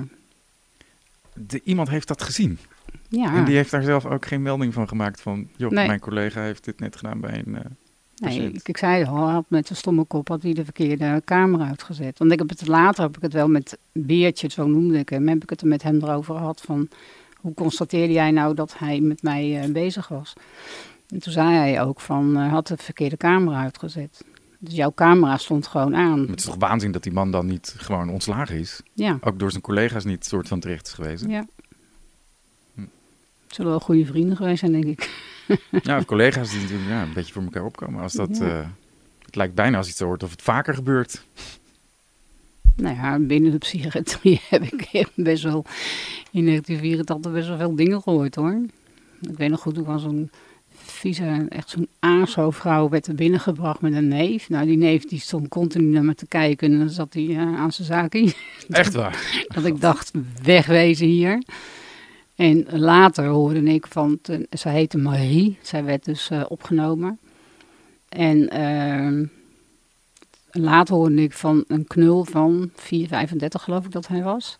S1: De, iemand heeft dat gezien.
S2: Ja,
S1: En die heeft daar zelf ook geen melding van gemaakt van... joh,
S2: Nee.
S1: mijn collega heeft dit net gedaan bij een... eh,
S2: Nee, ik, ik zei al, hij had met zijn stomme kop had hij de verkeerde camera uitgezet. Want ik heb het later heb ik het wel met Beertje, zo noemde ik hem, heb ik het er met hem erover gehad van hoe constateerde jij nou dat hij met mij eh, bezig was? En toen zei hij ook van, eh, had de verkeerde camera uitgezet. Dus jouw camera stond gewoon aan.
S1: Het is toch waanzin dat die man dan niet gewoon ontslagen is?
S2: Ja,
S1: Ook door zijn collega's niet soort van terecht is geweest.
S2: ja.
S1: Hm.
S2: Het zullen wel goede vrienden geweest zijn, denk ik.
S1: Ja, of collega's die natuurlijk ja, een beetje voor elkaar opkomen. Als dat,
S2: Ja.
S1: eh, het lijkt bijna als iets hoort of het vaker gebeurt.
S2: Nou ja, binnen de psychiatrie heb ik best wel in 1984 best wel veel dingen gehoord hoor. Ik weet nog goed, toen was zo'n vieze, echt zo'n ASO-vrouw werd er binnengebracht met een neef. Nou, die neef die stond continu naar me te kijken en dan zat hij eh, aan zijn zaken.
S1: Echt waar.
S2: dat ik dacht, wegwezen hier. En later hoorde ik van, te- zij heette Marie, zij werd dus eh, opgenomen. En ehm, later hoorde ik van een knul van 4,35 geloof ik dat hij was.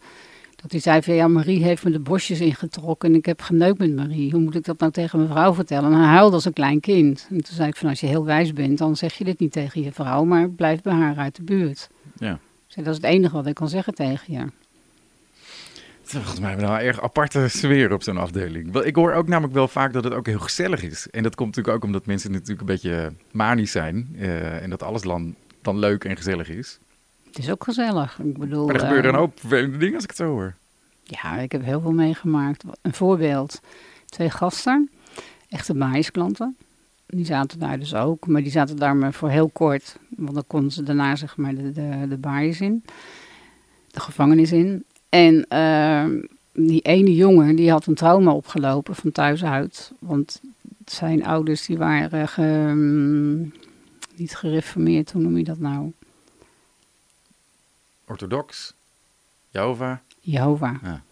S2: Dat hij zei van, ja Marie heeft me de bosjes ingetrokken en ik heb geneukt met Marie. Hoe moet ik dat nou tegen mijn vrouw vertellen? En hij huilde als een klein kind. En toen zei ik van, als je heel wijs bent, dan zeg je dit niet tegen je vrouw, maar blijf bij haar uit de buurt.
S1: Ja.
S2: Zei, dat is het enige wat ik kan zeggen tegen je.
S1: Volgens mij hebben we nou een erg aparte sfeer op zo'n afdeling. Wel, Ik hoor ook namelijk wel vaak dat het ook heel gezellig is. En dat komt natuurlijk ook omdat mensen natuurlijk een beetje manisch zijn. eh, en dat alles dan, dan leuk en gezellig is.
S2: Het is ook gezellig. Ik bedoel,
S1: Maar er gebeuren
S2: eh,
S1: een hoop vervelende dingen als ik het zo hoor.
S2: Ja, ik heb heel veel meegemaakt. Een voorbeeld. Twee gasten, echte maaisklanten. Die zaten daar dus ook, maar die zaten daar maar voor heel kort. Want dan konden ze daarna zeg maar de, de, de in. De gevangenis in. En eh, die ene jongen, die had een trauma opgelopen van thuis uit. Want zijn ouders, die waren ge- mm, niet gereformeerd, hoe noem je dat nou?
S1: Orthodox, Jehovah.
S2: Jehovah.
S1: Ja.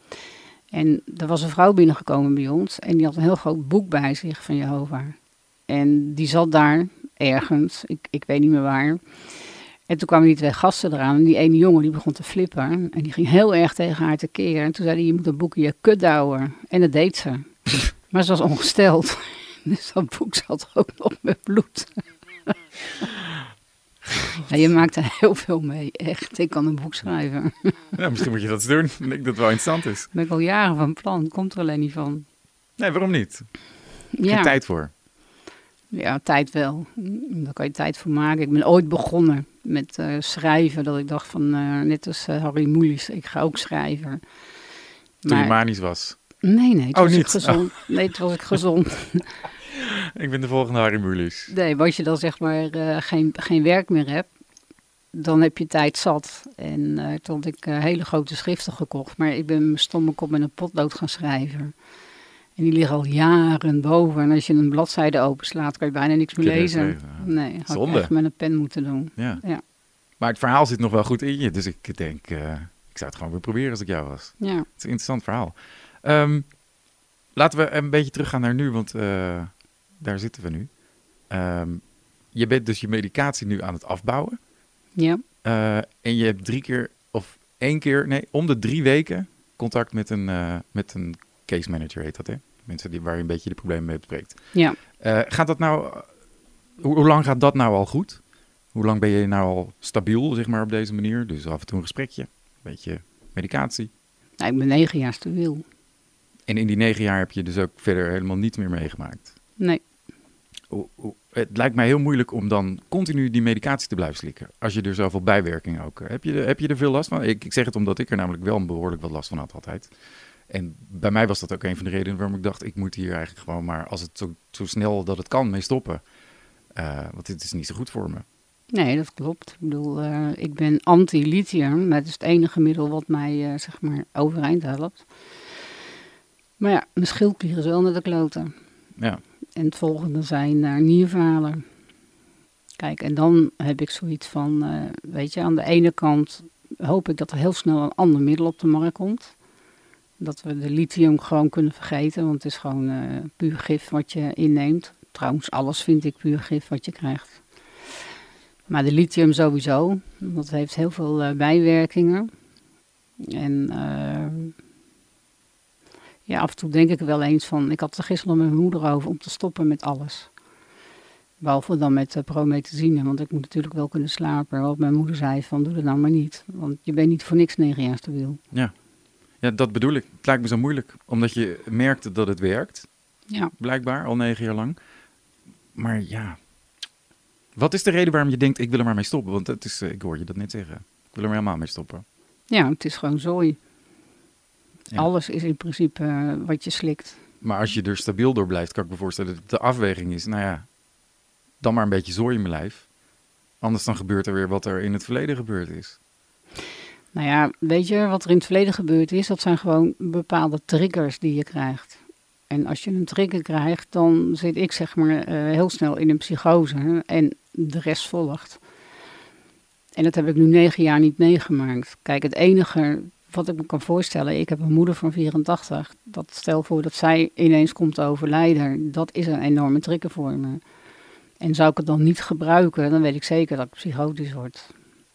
S2: En er was een vrouw binnengekomen bij ons en die had een heel groot boek bij zich van Jehovah. En die zat daar ergens, ik, ik weet niet meer waar. En toen kwamen die twee gasten eraan en die ene jongen die begon te flippen. En die ging heel erg tegen haar tekeer. En toen zei hij, je moet dat boek in je kut douwen. En dat deed ze. maar ze was ongesteld. Dus dat boek zat ook nog met bloed. ja, je maakt er heel veel mee, echt. Ik kan een boek schrijven.
S1: Ja, misschien moet je dat eens doen. Ik denk dat het wel interessant is.
S2: Ben ik al jaren van plan. Komt er alleen niet van.
S1: Nee, waarom niet?
S2: Ja,
S1: Geen tijd voor.
S2: Ja, tijd wel. Daar kan je tijd voor maken. Ik ben ooit begonnen met eh, schrijven. Dat ik dacht van, eh, net als eh, Harry Mulisch, ik ga ook schrijven.
S1: Toen je manisch was.
S2: Nee, nee, het
S1: Oh,
S2: was ik
S1: niet?
S2: gezond. Nee, het was ik gezond.
S1: Ik ben de volgende Harry Mulisch.
S2: Nee, als je dan zeg maar geen, geen werk meer hebt, dan heb je tijd zat. En toen had ik hele grote schriften gekocht. Maar ik ben mijn stomme kop met een potlood gaan schrijven. En die liggen al jaren boven. En als je een bladzijde openslaat, kan je bijna niks meer lezen.
S1: ja.
S2: Nee, had
S1: Zonde.
S2: ik echt met een pen moeten doen.
S1: Ja.
S2: Ja.
S1: Maar het verhaal zit nog wel goed in je. Dus ik denk, eh, ik zou het gewoon weer proberen als ik jou was.
S2: Ja,
S1: Het is een interessant verhaal. Ehm, laten we een beetje teruggaan naar nu, want eh, daar zitten we nu. Ehm, je bent dus je medicatie nu aan het afbouwen.
S2: ja,
S1: Eh, en je hebt drie keer, of één keer, nee, om de drie weken contact met een, eh, met een case manager, heet dat hè? Mensen die, waar je een beetje de problemen mee bespreekt.
S2: ja.
S1: Eh, gaat dat nou, hoe, hoe lang gaat dat nou al goed? Hoe lang ben je nou al stabiel, zeg maar, op deze manier? Dus af en toe een gesprekje, een beetje medicatie.
S2: Nou, ik ben negen jaar stabiel.
S1: En in die negen jaar heb je dus ook verder helemaal niets meer meegemaakt.
S2: Nee,
S1: Het lijkt mij heel moeilijk om dan continu die medicatie te blijven slikken. Als je er zoveel bijwerkingen ook. Heb je, er- heb je er veel last van? Ik, ik zeg het omdat ik er namelijk wel behoorlijk wat last van had altijd. En bij mij was dat ook een van de redenen waarom ik dacht, ik moet hier eigenlijk gewoon maar, als het zo, zo snel dat het kan, mee stoppen. Eh, want dit is niet zo goed voor me.
S2: nee, dat klopt. Ik bedoel, eh, ik ben anti-lithium. Dat is het enige middel wat mij, eh, zeg maar, overeind helpt. Maar ja, mijn schildklier is wel naar de kloten.
S1: Ja,
S2: En het volgende zijn uh, nierfalen. Kijk, en dan heb ik zoiets van, weet je, aan de ene kant hoop ik dat er heel snel een ander middel op de markt komt. Dat we de lithium gewoon kunnen vergeten, want het is gewoon eh, puur gif wat je inneemt. Trouwens, alles vind ik puur gif wat je krijgt. Maar de lithium sowieso, dat heeft heel veel eh, bijwerkingen. En eh, ja, af en toe denk ik wel eens van. Ik had er gisteren met mijn moeder over om te stoppen met alles. Behalve dan met uh, promethazine, want ik moet natuurlijk wel kunnen slapen. Wat mijn moeder zei van, doe dat nou maar niet. Want je bent niet voor niks negen jaar stabiel.
S1: Ja. Ja, dat bedoel ik. Het lijkt me zo moeilijk. Omdat je merkte dat het werkt.
S2: Ja.
S1: Blijkbaar, al negen jaar lang. Maar ja, wat is de reden waarom je denkt, ik wil er maar mee stoppen? Want het is, ik hoor je dat net zeggen. Ik wil er maar helemaal mee stoppen.
S2: Ja, het is gewoon zooi. Alles is in principe uh, wat je slikt.
S1: Maar als je er stabiel door blijft, kan ik me voorstellen dat de afweging is, nou ja, dan maar een beetje zooi in mijn lijf. Anders dan gebeurt er weer wat er in het verleden gebeurd is.
S2: Nou ja, weet je, wat er in het verleden gebeurd is, dat zijn gewoon bepaalde triggers die je krijgt. En als je een trigger krijgt, dan zit ik zeg maar uh, heel snel in een psychose en de rest volgt. En dat heb ik nu negen jaar niet meegemaakt. Kijk, het enige wat ik me kan voorstellen, ik heb een moeder van 84. Dat stel voor dat zij ineens komt te overlijden, dat is een enorme trigger voor me. En zou ik het dan niet gebruiken, dan weet ik zeker dat ik psychotisch word.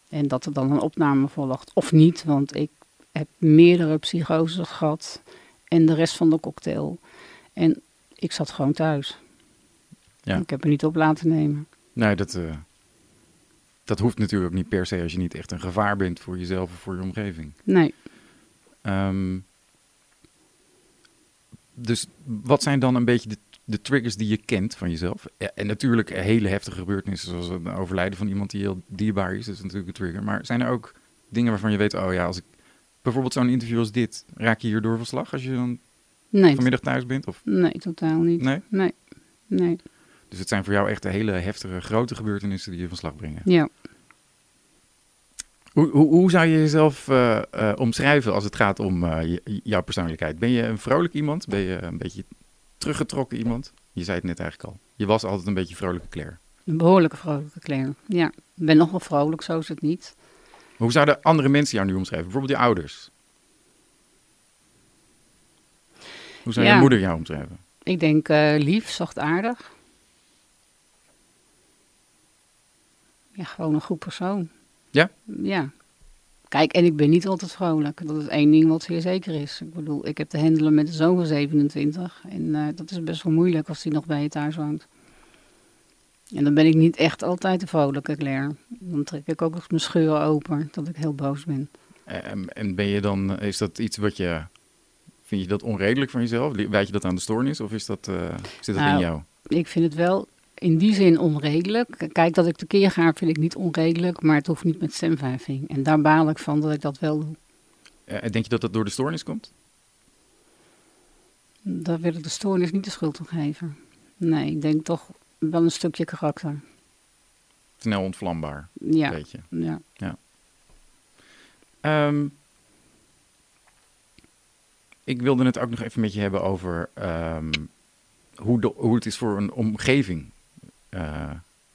S2: En dat er dan een opname volgt. Of niet, want ik heb meerdere psychoses gehad en de rest van de cocktail. En ik zat gewoon thuis. Ja. Ik heb er niet op laten nemen.
S1: Nee, dat, uh, dat hoeft natuurlijk niet per se als je niet echt een gevaar bent voor jezelf of voor je omgeving.
S2: Nee.
S1: Um, dus wat zijn dan een beetje de, de, triggers die je kent van jezelf? Ja, en natuurlijk hele heftige gebeurtenissen, zoals het overlijden van iemand die heel dierbaar is, dat is natuurlijk een trigger. Maar zijn er ook dingen waarvan je weet, oh ja, als ik bijvoorbeeld zo'n interview als dit, raak je hierdoor verslag als je dan nee, vanmiddag thuis bent? Of?
S2: Nee, totaal niet.
S1: Nee?
S2: Nee. nee.
S1: Dus het zijn voor jou echt de hele heftige, grote gebeurtenissen die je van slag brengen?
S2: Ja.
S1: Hoe, hoe, hoe zou je jezelf uh, uh, omschrijven als het gaat om uh, jouw persoonlijkheid? Ben je een vrolijk iemand? Ben je een beetje teruggetrokken iemand? Je zei het net eigenlijk al. Je was altijd een beetje vrolijke Claire.
S2: Een behoorlijke vrolijke Claire, ja. Ik ben nog wel vrolijk, zo is het niet.
S1: Hoe zouden andere mensen jou nu omschrijven? Bijvoorbeeld je ouders. Hoe zou ja, je moeder jou omschrijven?
S2: Ik denk lief, zachtaardig. Ja, gewoon een goed persoon.
S1: Ja?
S2: Ja. Kijk, en ik ben niet altijd vrolijk. Dat is één ding wat zeer zeker is. Ik bedoel, ik heb te handelen met een zoon van 27. En uh, dat is best wel moeilijk als hij nog bij je thuis woont. En dan ben ik niet echt altijd de vrolijke Claire. Dan trek ik ook mijn scheur open, dat ik heel boos ben.
S1: En, en ben je dan, is dat iets wat je, vind je dat onredelijk van jezelf? Wijd je dat aan de stoornis of is dat, uh, zit dat
S2: nou,
S1: in jou?
S2: Ik vind het wel in die zin onredelijk. Kijk, dat ik tekeer ga vind ik niet onredelijk, maar het hoeft niet met stemverving. En daar baal ik van dat ik dat wel doe.
S1: En denk je dat dat door de stoornis komt?
S2: Daar wil ik de stoornis niet de schuld op geven. Nee, ik denk toch wel een stukje karakter.
S1: Snel ontvlambaar,
S2: ja.
S1: weet je.
S2: Ja.
S1: ja. Um, ik wilde het ook nog even met je hebben over um, hoe, de, hoe het is voor een omgeving uh,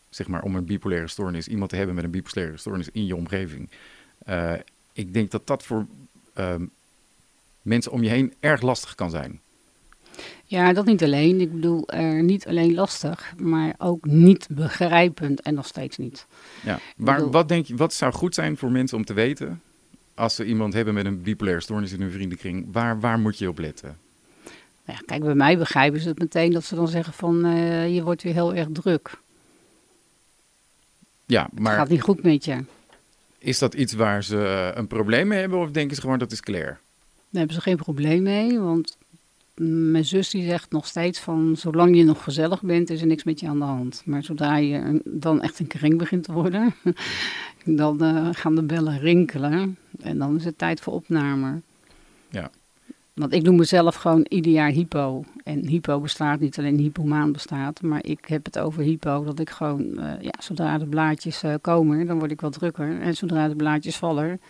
S1: zeg maar, om een bipolaire stoornis, iemand te hebben met een bipolaire stoornis in je omgeving. Uh, ik denk dat dat voor uh, mensen om je heen erg lastig kan zijn.
S2: Ja, dat niet alleen. Ik bedoel, uh, niet alleen lastig, maar ook niet begrijpend en nog steeds niet.
S1: Ja, waar, bedoel... wat denk je, wat zou goed zijn voor mensen om te weten als ze iemand hebben met een bipolaire stoornis in hun vriendenkring? Waar, waar moet je op letten?
S2: Nou ja, kijk, bij mij begrijpen ze het meteen dat ze dan zeggen van uh, je wordt weer heel erg druk.
S1: Ja, maar...
S2: Het gaat niet goed met je.
S1: Is dat iets waar ze uh, een probleem mee hebben of denken ze gewoon dat is Claire? Daar
S2: hebben ze geen probleem mee, want mijn zus die zegt nog steeds van zolang je nog gezellig bent is er niks met je aan de hand. Maar zodra je dan echt een kring begint te worden, dan uh, gaan de bellen rinkelen en dan is het tijd voor opname.
S1: Ja.
S2: Want ik noem mezelf gewoon ieder jaar hypo. En hypo bestaat niet alleen hypomaan bestaat, maar ik heb het over hypo. Dat ik gewoon, uh, ja, zodra de blaadjes uh, komen, dan word ik wat drukker. En zodra de blaadjes vallen,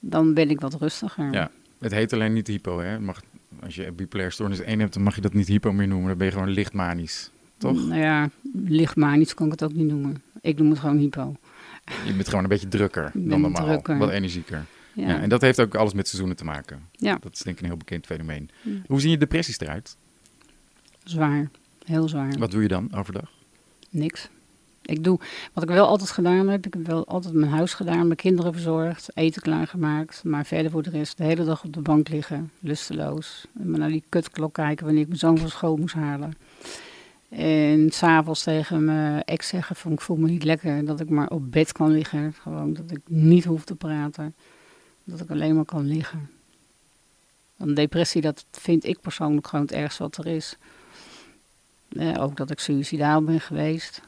S2: dan ben ik wat rustiger.
S1: Ja, het heet alleen niet hypo, hè? Mag, als je bipolaire stoornis 1 hebt, dan mag je dat niet hypo meer noemen. Dan ben je gewoon lichtmanisch, toch?
S2: Nou ja, lichtmanisch kan ik het ook niet noemen. Ik noem het gewoon hypo.
S1: Je bent gewoon een beetje drukker dan normaal, drukker. wat energieker. Ja. en dat heeft ook alles met seizoenen te maken.
S2: Ja.
S1: Dat is denk ik een heel bekend fenomeen. Hoe zien je depressies eruit?
S2: Zwaar, heel zwaar.
S1: Wat doe je dan overdag?
S2: Niks. Ik doe wat ik wel altijd gedaan heb. Ik heb wel altijd mijn huis gedaan, mijn kinderen verzorgd, eten klaargemaakt. Maar verder voor de rest de hele dag op de bank liggen, lusteloos. En maar naar die kutklok kijken wanneer ik mijn zoon van school moest halen. En s'avonds tegen mijn ex zeggen van ik voel me niet lekker. Dat ik maar op bed kan liggen. Gewoon dat ik niet hoef te praten. Dat ik alleen maar kan liggen. Want depressie, dat vind ik persoonlijk gewoon het ergste wat er is. Eh, ook dat ik suicidaal ben geweest.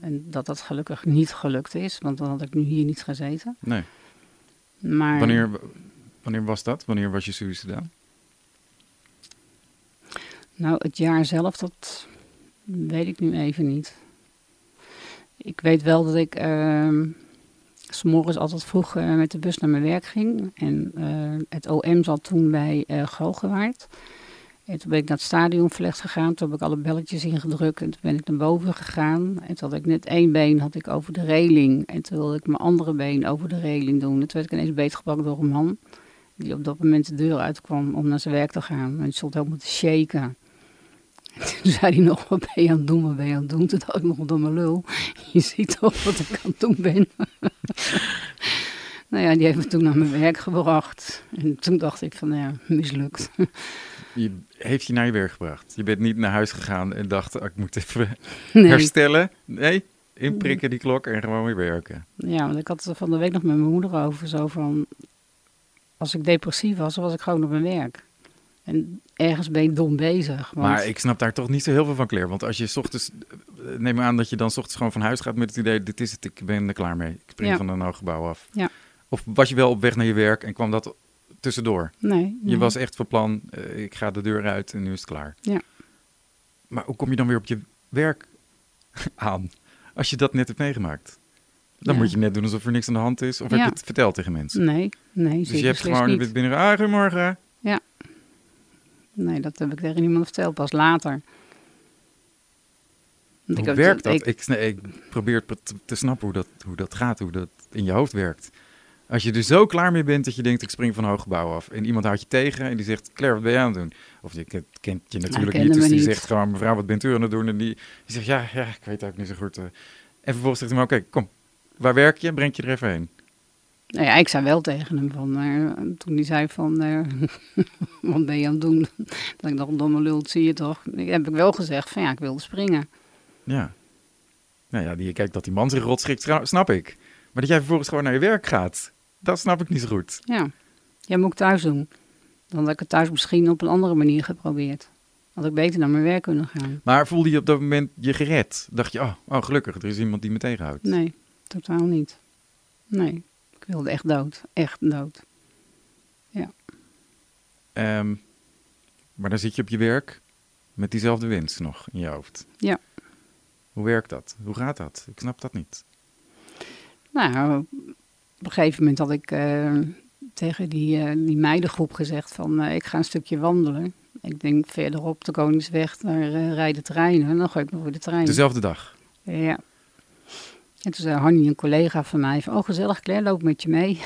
S2: En dat dat gelukkig niet gelukt is, want dan had ik nu hier niet gezeten.
S1: Nee.
S2: Maar
S1: Wanneer, wanneer was dat? Wanneer was je suicidaal?
S2: nou, het jaar zelf, dat weet ik nu even niet. Ik weet wel dat ik ehm, s'morgens altijd vroeg eh, met de bus naar mijn werk ging. En eh, het OM zat toen bij eh Galgenwaard. En toen ben ik naar het stadion verlegd gegaan. Toen heb ik alle belletjes ingedrukt. En toen ben ik naar boven gegaan. En toen had ik net één been had ik over de reling. En toen wilde ik mijn andere been over de reling doen. En toen werd ik ineens beetgepakt door een man. Die op dat moment de deur uitkwam om naar zijn werk te gaan. En die stond helemaal te shaken. En toen zei hij nog, wat ben je aan het doen, wat ben je aan het doen? Toen dacht ik nog door mijn lul. Je ziet toch wat ik aan het doen ben. nou ja, die heeft me toen naar mijn werk gebracht. En toen dacht ik van, nou ja, mislukt.
S1: Je heeft je naar je werk gebracht. Je bent niet naar huis gegaan en dacht, ah, ik moet even
S2: Nee.
S1: herstellen. Nee, inprikken die klok en gewoon weer werken.
S2: Ja, want ik had het er van de week nog met mijn moeder over. Zo van, als ik depressief was, was ik gewoon op mijn werk. En ergens ben je dom bezig. Want,
S1: Maar ik snap daar toch niet zo heel veel van, Claire. Want als je 's ochtends, eh, neem aan dat je dan 's ochtends gewoon van huis gaat met het idee, dit is het, ik ben er klaar mee. Ik spring
S2: Ja.
S1: van een hoog gebouw af.
S2: Ja.
S1: Of was je wel op weg naar je werk en kwam dat tussendoor?
S2: nee,
S1: Je was echt van plan, eh, ik ga de deur uit en nu is het klaar.
S2: Ja.
S1: Maar hoe kom je dan weer op je werk aan als je dat net hebt meegemaakt? Dan
S2: Ja.
S1: moet je net doen alsof er niks aan de hand is. Of heb
S2: Ja.
S1: je het verteld tegen mensen?
S2: Nee, nee,
S1: dus je hebt gewoon,
S2: niet.
S1: binnen, ah, goedemorgen.
S2: Nee, dat heb ik tegen niemand verteld, pas later. Want
S1: Hoe
S2: heb-
S1: werkt dat?
S2: ik-
S1: Ik, ik probeer te, te snappen hoe dat, hoe dat gaat, hoe dat in je hoofd werkt. Als je er zo klaar mee bent dat je denkt, ik spring van een hoog gebouw af. En iemand houdt je tegen en die zegt, Claire, wat ben je aan het doen? Of je kent, kent je natuurlijk
S2: kende
S1: niet, dus die
S2: niet.
S1: zegt gewoon, mevrouw, wat bent u aan het doen? En die, die zegt, ja, ja, ik weet het ook niet zo goed. eh. En vervolgens zegt hij, maar oké, kom, waar werk je? Breng je er even heen.
S2: Nou ja, ik zei wel tegen hem van, eh, toen hij zei van, eh, wat ben je aan het doen? Dat ik dacht, domme lul, dat zie je toch? Ik heb ik wel gezegd van, ja, ik wilde springen.
S1: Ja. Nou ja, die, kijk, dat die man zich rot schrikt, snap ik. Maar dat jij vervolgens gewoon naar je werk gaat, dat snap ik niet zo goed.
S2: Ja, jij moet ik thuis doen. Dan had ik het thuis misschien op een andere manier geprobeerd. Had ik beter naar mijn werk kunnen gaan.
S1: Maar voelde je op dat moment je gered? Dacht je, oh, oh gelukkig, er is iemand die me tegenhoudt.
S2: Nee, totaal niet. Nee, ik wilde echt dood. Echt dood.
S1: Ehm, maar dan zit je op je werk met diezelfde wens nog in je hoofd.
S2: Ja.
S1: Hoe werkt dat? Hoe gaat dat? Ik snap dat niet.
S2: Nou, op een gegeven moment had ik eh, tegen die, eh, die meidengroep gezegd van ik ga een stukje wandelen. Ik denk verderop de Koningsweg, daar eh, rijden treinen. En dan ga ik nog voor de trein.
S1: Dezelfde dag.
S2: Ja. En toen zei Hanny, een collega van mij, van, oh gezellig Claire, loop met je mee.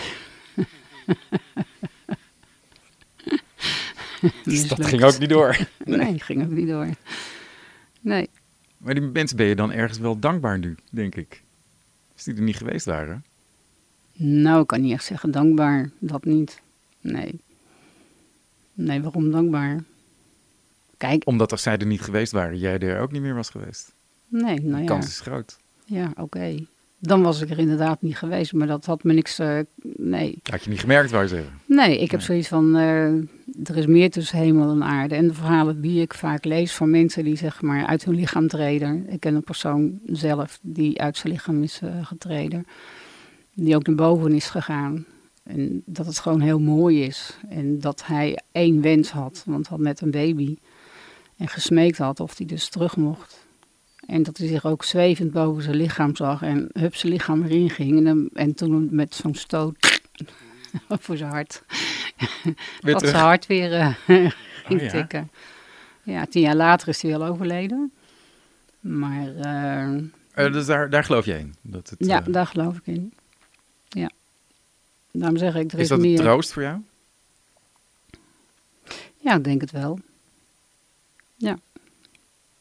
S1: Dus dat ging ook niet door.
S2: Nee, ging ook niet door. Nee,
S1: Maar die mensen ben je dan ergens wel dankbaar nu, denk ik. Als die er niet geweest waren.
S2: nou ik kan niet echt zeggen dankbaar, dat niet. Nee. Nee, waarom dankbaar? Kijk,
S1: Omdat als zij er niet geweest waren, jij er ook niet meer was geweest.
S2: nee, nou
S1: De
S2: ja.
S1: kans is groot.
S2: Ja, oké. Dan was ik er inderdaad niet geweest, maar dat had me niks. eh, nee.
S1: Had je niet gemerkt, wou je zeggen.
S2: Nee, ik heb
S1: Nee.
S2: zoiets van. eh, er is meer tussen hemel en aarde. En de verhalen die ik vaak lees van mensen die zeg maar uit hun lichaam treden. Ik ken een persoon zelf die uit zijn lichaam is eh, getreden. Die ook naar boven is gegaan. En dat het gewoon heel mooi is. En dat hij één wens had, want hij had net een baby. En gesmeekt had of hij dus terug mocht. En dat hij zich ook zwevend boven zijn lichaam zag. En hup zijn lichaam erin ging. En, en toen met zo'n stoot voor zijn hart.
S1: Terug.
S2: zijn hart weer eh, ging
S1: Oh ja.
S2: tikken. Ja, tien jaar later is hij wel overleden. Maar eh,
S1: Eh, dus daar, daar geloof je in? Dat het,
S2: ja,
S1: eh,
S2: daar geloof ik in. Ja. Daarom zeg ik, er
S1: is
S2: is,
S1: dat
S2: meer.
S1: troost voor jou?
S2: Ja, ik denk het wel. Ja.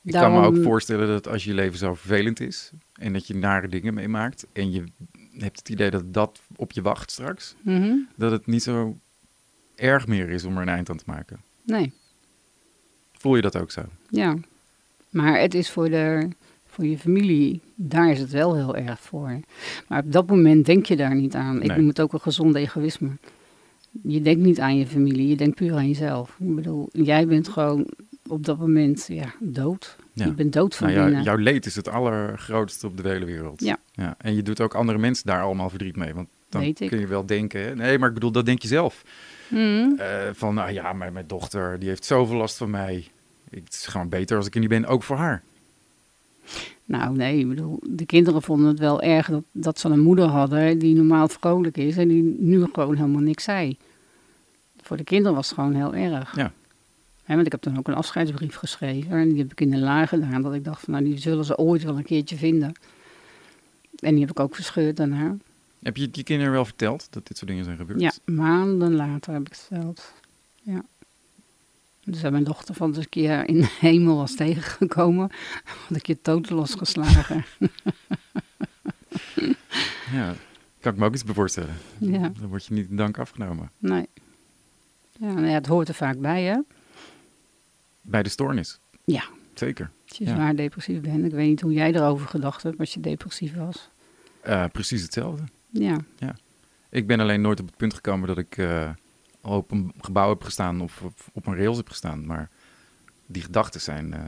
S1: Ik kan me ook voorstellen dat als je leven zo vervelend is en dat je nare dingen meemaakt en je hebt het idee dat dat op je wacht straks,
S2: Mhm.
S1: dat het niet zo erg meer is om er een eind aan te maken.
S2: Nee,
S1: Voel je dat ook zo?
S2: ja. Maar het is voor, de, voor je familie, daar is het wel heel erg voor. Maar op dat moment denk je daar niet aan. Ik
S1: Nee.
S2: noem het ook een gezond egoïsme. Je denkt niet aan je familie, je denkt puur aan jezelf. Ik bedoel, jij bent gewoon op dat moment ja, dood.
S1: Ja.
S2: Je bent dood van
S1: Nou, jou-
S2: binnen.
S1: jouw leed is het allergrootste op de hele wereld.
S2: Ja.
S1: ja. En je doet ook andere mensen daar allemaal verdriet mee. Want dan
S2: Weet ik.
S1: kun je wel denken... hè, Nee, maar ik bedoel, dat denk je zelf.
S2: Mhm.
S1: Eh, van, nou ja, mijn, mijn dochter die heeft zoveel last van mij. Ik- Het is gewoon beter als ik er niet ben, ook voor haar.
S2: Nou, nee, ik bedoel, de kinderen vonden het wel erg dat, dat ze een moeder hadden die normaal vrolijk is en die nu gewoon helemaal niks zei. Voor de kinderen was het gewoon heel erg.
S1: Ja.
S2: Want ik heb toen ook een afscheidsbrief geschreven en die heb ik in de laag gedaan, dat ik dacht van, nou, die zullen ze ooit wel een keertje vinden. En die heb ik ook verscheurd daarna.
S1: Heb je je kinderen wel verteld dat dit soort dingen zijn gebeurd?
S2: Ja, maanden later heb ik het verteld. Ja. Dus mijn dochter van eens een keer in de hemel was tegengekomen, had ik je tot losgeslagen.
S1: Ja, kan ik me ook iets bij voorstellen.
S2: Ja.
S1: Dan word je niet in dank afgenomen.
S2: Nee. Ja, nou ja, het hoort er vaak bij, hè?
S1: Bij de stoornis.
S2: Ja.
S1: Zeker.
S2: Als je
S1: Ja.
S2: zwaar depressief bent. Ik weet niet hoe jij erover gedacht hebt als je depressief was.
S1: Eh, precies hetzelfde.
S2: Ja,
S1: Ik ben alleen nooit op het punt gekomen dat ik al op een gebouw heb gestaan of op, op een rails heb gestaan. Maar die gedachten zijn, eh,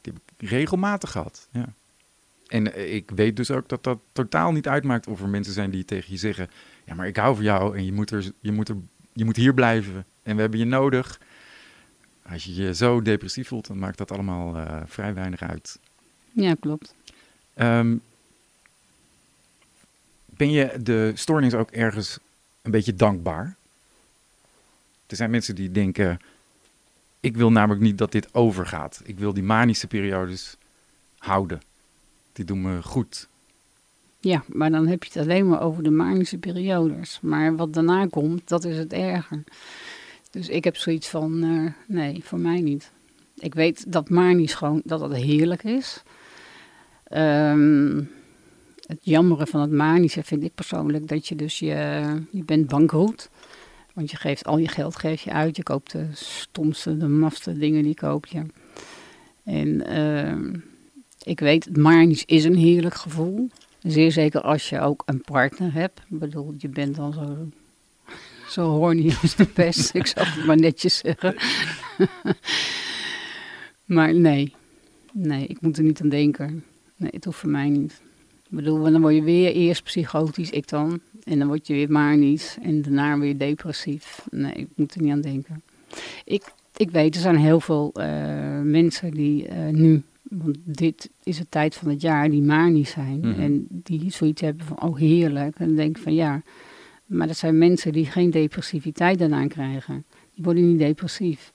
S1: die heb ik regelmatig gehad. Ja. En ik weet dus ook dat dat totaal niet uitmaakt of er mensen zijn die tegen je zeggen... Ja, maar ik hou van jou en je moet, er, je moet, er, je moet hier blijven en we hebben je nodig. Als je je zo depressief voelt, dan maakt dat allemaal eh, vrij weinig uit.
S2: ja klopt.
S1: Ehm, ben je de stoornis ook ergens een beetje dankbaar? Er zijn mensen die denken: ik wil namelijk niet dat dit overgaat. Ik wil die manische periodes houden. Die doen me goed.
S2: Ja, maar dan heb je het alleen maar over de manische periodes. Maar wat daarna komt, dat is het erger. Dus ik heb zoiets van, eh, nee, voor mij niet. Ik weet dat manisch gewoon, dat het heerlijk is. Ehm, het jammere van het manische vind ik persoonlijk dat je dus je, je bent bankroet. Want je geeft al je geld geef je uit. Je koopt de stomste, de mafste dingen die koop je. En ehm, ik weet, het manisch is een heerlijk gevoel. Zeer zeker als je ook een partner hebt. Ik bedoel, je bent dan zo, zo horny als de pest. ik zal het maar netjes zeggen. maar nee, nee, ik moet er niet aan denken. Nee, het hoeft voor mij niet. Ik bedoel, dan word je weer eerst psychotisch, ik dan. En dan word je weer manisch en daarna weer depressief. Nee, ik moet er niet aan denken. Ik, ik weet, er zijn heel veel eh, mensen die eh, nu want dit is de tijd van het jaar die manisch zijn.
S1: Mhm.
S2: En die zoiets hebben van, oh heerlijk. En dan denk ik van ja, maar dat zijn mensen die geen depressiviteit daarna krijgen. Die worden niet depressief.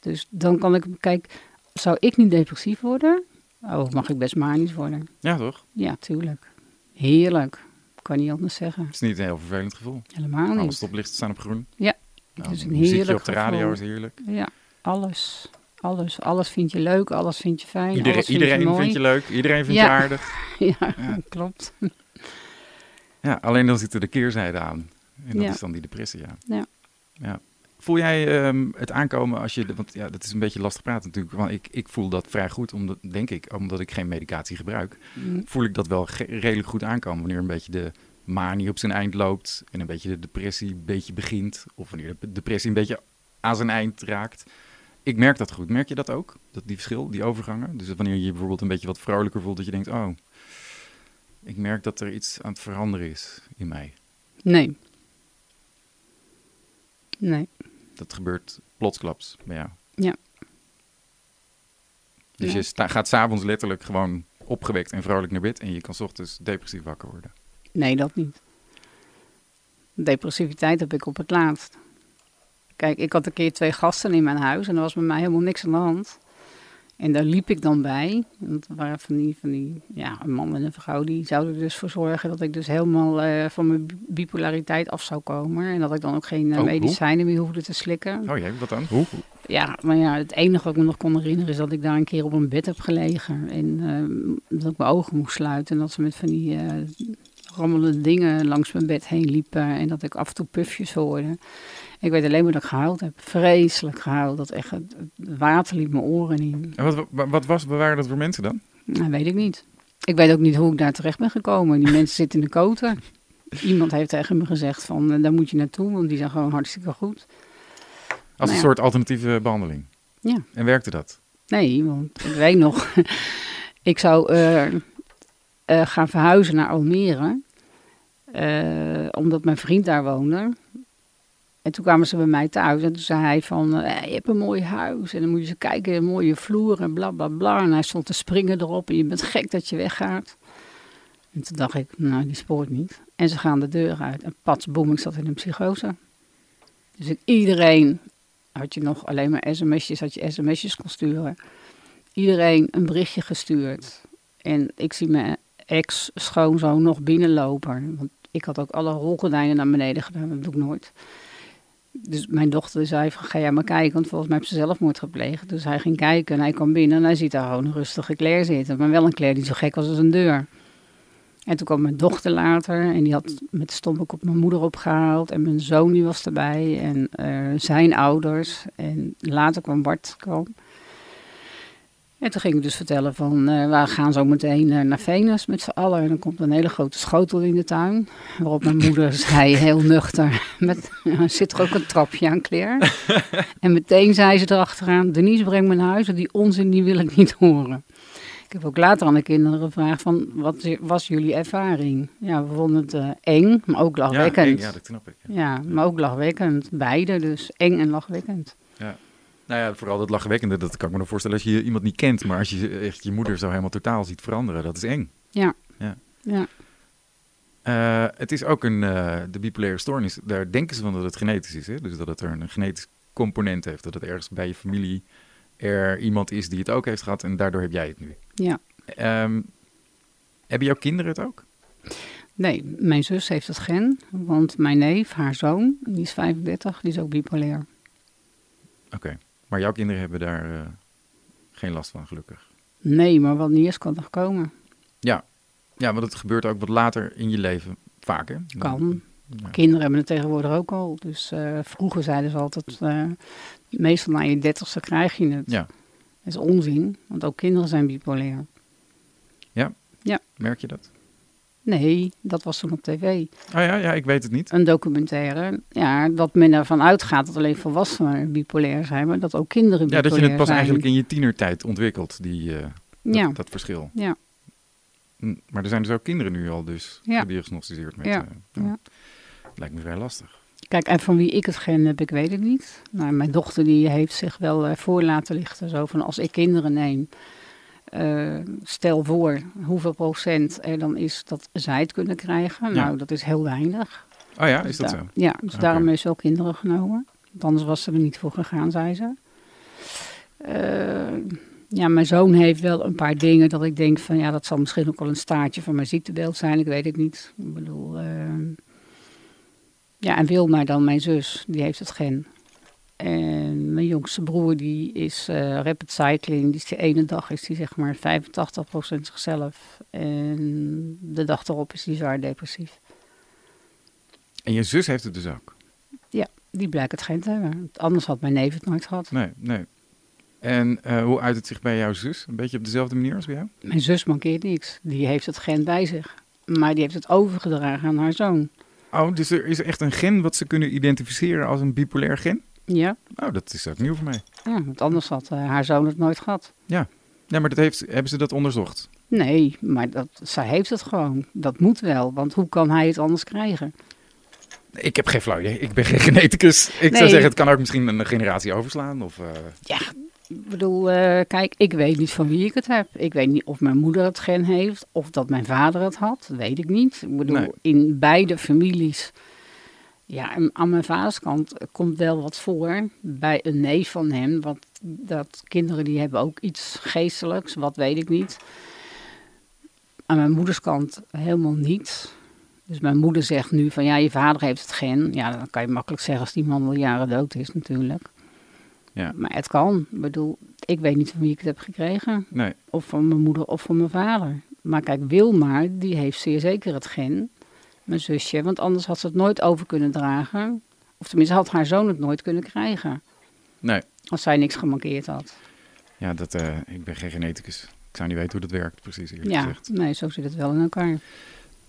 S2: Dus dan kan ik, kijk, zou ik niet depressief worden? Oh, mag ik best manisch worden?
S1: Ja, toch?
S2: Ja, tuurlijk. Heerlijk. Kan niet anders zeggen.
S1: Het is niet een heel vervelend gevoel.
S2: Helemaal
S1: Alle
S2: niet.
S1: stoplichten staan op groen.
S2: Ja,
S1: Nou,
S2: het is een heerlijk
S1: op de radio
S2: gevoel.
S1: is heerlijk.
S2: Ja, alles. Alles. Alles vind je leuk, alles vind je fijn,
S1: Iedereen,
S2: alles vind
S1: iedereen
S2: je mooi.
S1: vind je leuk, iedereen vindt
S2: Ja.
S1: je aardig.
S2: Ja,
S1: Ja.
S2: klopt.
S1: Ja, alleen dan zit er de keerzijde aan. En dat
S2: Ja.
S1: is dan die depressie, ja.
S2: Ja.
S1: ja. Voel jij ehm, het aankomen als je... Want ja, dat is een beetje lastig praten natuurlijk. Want ik, ik voel dat vrij goed, omdat, denk ik, omdat ik geen medicatie gebruik.
S2: Mm,
S1: Voel ik dat wel redelijk goed aankomen. Wanneer een beetje de manie op zijn eind loopt. En een beetje de depressie een beetje begint. Of wanneer de depressie een beetje aan zijn eind raakt. Ik merk dat goed. Merk je dat ook? Dat die verschil, die overgangen? Dus wanneer je je bijvoorbeeld een beetje wat vrolijker voelt. Dat je denkt, oh, ik merk dat er iets aan het veranderen is in mij.
S2: Nee. Nee.
S1: Dat gebeurt plotsklaps bij jou.
S2: Ja.
S1: Dus je sta- gaat s'avonds letterlijk gewoon opgewekt en vrolijk naar bed. En je kan 's ochtends depressief wakker worden.
S2: Nee, dat niet. Depressiviteit heb ik op het laatst. Kijk, ik had een keer twee gasten in mijn huis en er was met mij helemaal niks aan de hand. En daar liep ik dan bij. Want waren van die, van die, ja, een man en een vrouw, die zouden er dus voor zorgen dat ik dus helemaal eh, van mijn bi- bipolariteit af zou komen. En dat ik dan ook geen eh,
S1: Oh, hoe?
S2: medicijnen meer hoefde te slikken.
S1: Oh jee, wat dan? Hoe?
S2: Ja, maar ja, het enige wat ik me nog kon herinneren is dat ik daar een keer op een bed heb gelegen. En eh, dat ik mijn ogen moest sluiten. En dat ze met van die eh, schrammelende dingen langs mijn bed heen liepen en dat ik af en toe pufjes hoorde. Ik weet alleen maar dat ik gehuild heb. Vreselijk gehuild. Dat echt het, water liep mijn oren in.
S1: En wat, wat, was, wat waren dat voor mensen dan?
S2: Nou, weet ik niet. Ik weet ook niet hoe ik daar terecht ben gekomen. Die mensen zitten in de koten. Iemand heeft tegen me gezegd van, eh, daar moet je naartoe, want die zijn gewoon hartstikke goed.
S1: Als
S2: Nou
S1: een
S2: ja.
S1: soort alternatieve behandeling.
S2: Ja.
S1: En werkte dat?
S2: Nee, want ik weet nog, ik zou eh, eh, gaan verhuizen naar Almere, omdat mijn vriend daar woonde. En toen kwamen ze bij mij thuis en toen zei hij van, eh, je hebt een mooi huis en dan moet je eens kijken, een mooie vloer en bla bla bla. En hij stond te springen erop en je bent gek dat je weggaat. En toen dacht ik, nou die spoort niet. En ze gaan de deur uit en pats, boem, ik zat in een psychose. Dus ik, iedereen, had je nog alleen maar sms'jes, had je sms'jes kon sturen. Iedereen een berichtje gestuurd. En ik zie mijn ex-schoonzoon nog binnenlopen. Want ik had ook alle rolgordijnen naar beneden gedaan, dat doe ik nooit. Dus mijn dochter zei van, ga jij maar kijken, want volgens mij heeft ze zelfmoord gepleegd. Dus hij ging kijken en hij kwam binnen en hij ziet daar gewoon een rustige zitten. Maar wel een Claire die zo gek was als een deur. En toen kwam mijn dochter later en die had met de stompik op mijn moeder opgehaald. En mijn zoon die was erbij en eh, zijn ouders. En later kwam Bart kwam. En toen ging ik dus vertellen van, eh, we gaan zo meteen eh, naar Venus met z'n allen. En dan komt een hele grote schotel in de tuin. Waarop mijn moeder zei heel nuchter, met, zit er ook een trapje aan, Claire? en meteen zei ze erachteraan, Denise breng me naar huis, want die onzin die wil ik niet horen. Ik heb ook later aan de kinderen gevraagd van, wat was jullie ervaring? Ja, we vonden het eh, eng, maar ook lachwekkend.
S1: Ja, dat snap ik. Ja.
S2: maar ook lachwekkend. Beide, dus eng en lachwekkend.
S1: Nou ja, vooral dat lachwekkende, dat kan ik me nog voorstellen als je iemand niet kent. Maar als je echt je moeder zo helemaal totaal ziet veranderen, dat is eng.
S2: Ja.
S1: Ja.
S2: Ja.
S1: Eh, het is ook een, eh, de bipolaire stoornis, daar denken ze van dat het genetisch is. Hè? Dus dat het er een genetisch component heeft. Dat het ergens bij je familie er iemand is die het ook heeft gehad en daardoor heb jij het nu.
S2: Ja.
S1: Ehm, hebben jouw kinderen het ook?
S2: Nee, mijn zus heeft het gen, want mijn neef, haar zoon, die is 35, die is ook bipolair.
S1: Oké. Maar jouw kinderen hebben daar eh, geen last van, gelukkig.
S2: Nee, maar wat niet is, kan nog komen.
S1: Ja. ja, want het gebeurt ook wat later in je leven vaak, hè?
S2: Kan.
S1: Ja.
S2: Kinderen hebben het tegenwoordig ook al. Dus eh, vroeger zeiden ze altijd, eh, meestal na je dertigste krijg je het.
S1: Ja.
S2: Dat is onzin, want ook kinderen zijn bipolair.
S1: Merk je dat?
S2: Nee, dat was toen op tv.
S1: Oh ja, ja, ik weet het niet.
S2: Een documentaire. Ja, dat men ervan uitgaat dat alleen volwassenen bipolair zijn, maar dat ook kinderen
S1: Ja,
S2: bipolair
S1: dat je het pas
S2: zijn.
S1: eigenlijk in je tienertijd ontwikkelt, die, eh, dat,
S2: Ja,
S1: dat verschil.
S2: ja,
S1: Maar er zijn dus ook kinderen nu al dus
S2: Ja.
S1: gediagnosticeerd met...
S2: Ja.
S1: eh,
S2: Ja.
S1: Lijkt me vrij lastig.
S2: Kijk, en van wie ik het gen heb, ik weet het niet. Nou, mijn dochter die heeft zich wel eh, voor laten lichten. Zo van, als ik kinderen neem, eh, stel voor hoeveel procent er dan is dat zij het kunnen krijgen.
S1: Ja.
S2: Nou, dat is heel weinig.
S1: Oh ja,
S2: Dus
S1: is dat zo?
S2: Ja, dus daarom ze ook kinderen genomen. Want anders was ze er niet voor gegaan, zei ze. Eh, ja, mijn zoon heeft wel een paar dingen dat ik denk van... ja, dat zal misschien ook wel een staartje van mijn ziektebeeld zijn. Ik weet het niet. Ik bedoel... eh, ja, en Wilma dan, mijn zus, die heeft het gen. En mijn jongste broer, die is eh, rapid cycling. Die is de ene dag is die zeg maar 85% zichzelf. En de dag erop is die zwaar depressief.
S1: En je zus heeft het dus ook?
S2: Die blijkt het geen te hebben. Anders had mijn neef het nooit gehad.
S1: Nee, nee. En eh, hoe uit het zich bij jouw zus? Een beetje op dezelfde manier als bij jou?
S2: Mijn zus mankeert niks. Die heeft het gen bij zich. Maar die heeft het overgedragen aan haar zoon.
S1: Oh, dus er is echt een gen wat ze kunnen identificeren als een bipolair gen?
S2: Ja,
S1: Oh, dat is ook nieuw voor mij.
S2: ja want anders had eh, haar zoon het nooit gehad.
S1: Ja, maar dat heeft, hebben ze dat onderzocht?
S2: Nee, maar dat, zij heeft het gewoon. Dat moet wel, want hoe kan hij het anders krijgen?
S1: Ik heb geen flauw idee. Ik ben geen geneticus. Ik zou zeggen, het kan ook misschien een generatie overslaan. Of, eh,
S2: Ja, ik bedoel, eh, kijk, ik weet niet van wie ik het heb. Ik weet niet of mijn moeder het gen heeft of dat mijn vader het had. Dat weet ik niet. Ik bedoel,
S1: Nee.
S2: in beide families. Ja, aan mijn vaders kant komt wel wat voor bij een neef van hem. Want dat kinderen die hebben ook iets geestelijks, wat weet ik niet. Aan mijn moeders kant helemaal niet. Dus mijn moeder zegt nu van ja, je vader heeft het gen. Ja, dan kan je makkelijk zeggen als die man al jaren dood is natuurlijk.
S1: Ja.
S2: Maar het kan. Ik bedoel, ik weet niet van wie ik het heb gekregen.
S1: nee.
S2: Of van mijn moeder of van mijn vader. Maar kijk, Wilma, die heeft zeer zeker het gen. mijn zusje. Want anders had ze het nooit over kunnen dragen. Of tenminste had haar zoon het nooit kunnen krijgen.
S1: Nee.
S2: Als zij niks gemankeerd had.
S1: Ja, dat, eh, ik ben geen geneticus. Ik zou niet weten hoe dat werkt, precies eerlijk
S2: Ja,
S1: gezegd.
S2: nee, zo zit het wel in elkaar.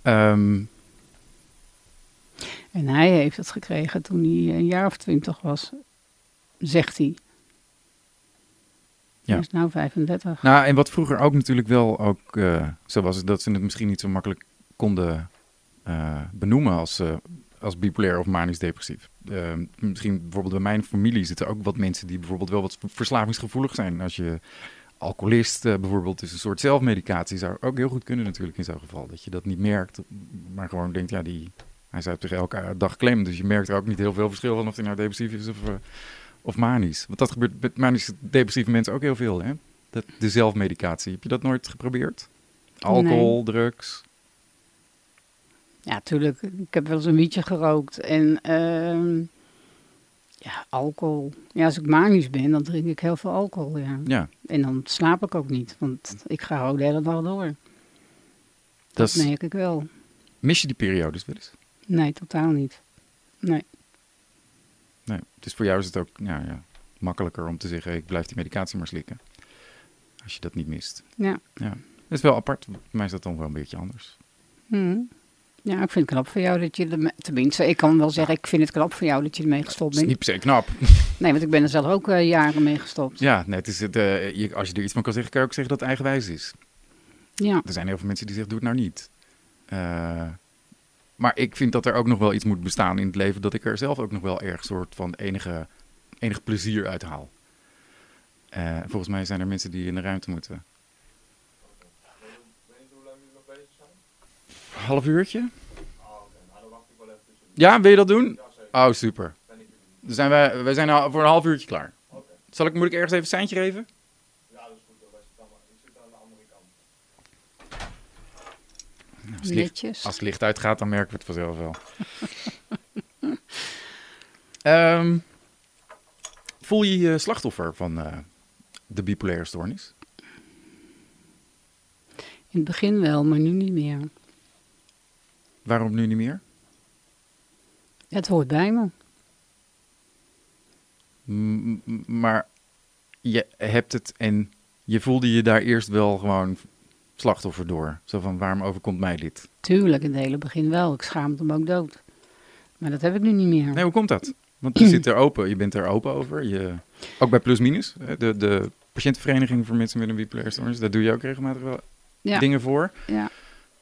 S1: Ehm,
S2: En hij heeft het gekregen toen hij een jaar of twintig was, zegt hij.
S1: Ja.
S2: Hij is nou 35.
S1: nou, en wat vroeger ook natuurlijk wel ook eh, zo was, dat ze het misschien niet zo makkelijk konden eh, benoemen als, eh, als bipolair of manisch depressief. Eh, misschien bijvoorbeeld bij mijn familie zitten ook wat mensen die bijvoorbeeld wel wat verslavingsgevoelig zijn. Als je alcoholist eh, bijvoorbeeld is een soort zelfmedicatie zou ook heel goed kunnen natuurlijk in zo'n geval. Dat je dat niet merkt, maar gewoon denkt, ja, die, hij zou zich elke dag claimen. Dus je merkt er ook niet heel veel verschil van of hij nou depressief is of, of manisch. Want dat gebeurt met manisch depressieve mensen ook heel veel, hè? Dat, de zelfmedicatie. Heb je dat nooit geprobeerd? Alcohol, drugs?
S2: Ja, tuurlijk. Ik heb wel eens een wietje gerookt. En ehm, ja, alcohol. Ja, als ik manisch ben, dan drink ik heel veel alcohol, ja.
S1: Ja,
S2: En dan slaap ik ook niet, want ik ga gewoon de hele dag door. Dat, merk ik wel.
S1: mis je die periodes wel eens?
S2: Nee, totaal niet. Nee.
S1: Nee. Dus voor jou is het ook ja, ja, makkelijker om te zeggen, ik blijf die medicatie maar slikken. Als je dat niet mist.
S2: Ja.
S1: Ja. Dat is wel apart. Voor mij is dat dan wel een beetje anders.
S2: Hm. Ja, ik vind het knap voor jou dat je er... Tenminste, ik kan wel zeggen, ik vind het knap voor jou dat je ermee gestopt bent.
S1: niet per se knap.
S2: Nee, want ik ben er zelf ook eh, jaren mee gestopt.
S1: Ja, nee, het is het, eh, je, als je er iets van kan zeggen, kan je ook zeggen dat het eigenwijs is.
S2: Ja.
S1: Er zijn heel veel mensen die zeggen, doe het nou niet. Eh, maar ik vind dat er ook nog wel iets moet bestaan in het leven... dat ik er zelf ook nog wel erg soort van enige, enig plezier uit haal. Volgens mij zijn er mensen die in de ruimte moeten. Half uurtje? Ja, wil je dat doen? Oh, super. Dan zijn wij, wij zijn al voor een half uurtje klaar. Zal ik, moet ik ergens even een seintje geven? Als het, licht, als het licht uitgaat, dan merken we het vanzelf wel. Ehm, voel je je slachtoffer van eh, de bipolaire stoornis?
S2: In het begin wel, maar nu niet meer.
S1: Waarom nu niet meer?
S2: Het hoort bij me.
S1: M- maar je hebt het en je voelde je daar eerst wel gewoon slachtoffer door. Zo van, waarom overkomt mij dit?
S2: Tuurlijk, in het hele begin wel. Ik schaamde me ook dood. Maar dat heb ik nu niet meer.
S1: Nee, hoe komt dat? Want je zit er open, je bent er open over. Je, ook bij Plus Minus, hè, de, de patiëntenvereniging voor mensen met een bipolaire stoornis, daar doe je ook regelmatig wel
S2: ja,
S1: dingen voor.
S2: ja.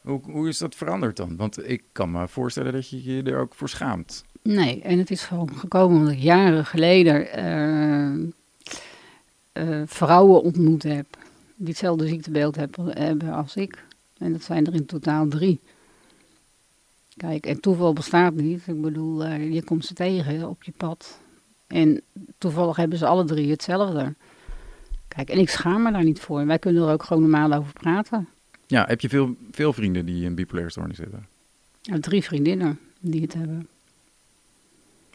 S1: Hoe, is dat veranderd dan? Want ik kan me voorstellen dat je je er ook voor schaamt.
S2: Nee, en het is gewoon gekomen omdat ik jaren geleden eh, eh, vrouwen ontmoet heb die hetzelfde ziektebeeld heb- hebben als ik. En dat zijn er in totaal drie. Kijk, en toeval bestaat niet. Ik bedoel, eh, je komt ze tegen op je pad. En toevallig hebben ze alle drie hetzelfde. Kijk, en ik schaam me daar niet voor. Wij kunnen er ook gewoon normaal over praten.
S1: Ja, heb je veel, veel vrienden die een bipolaire stoornis hebben?
S2: Ik heb drie vriendinnen die het hebben.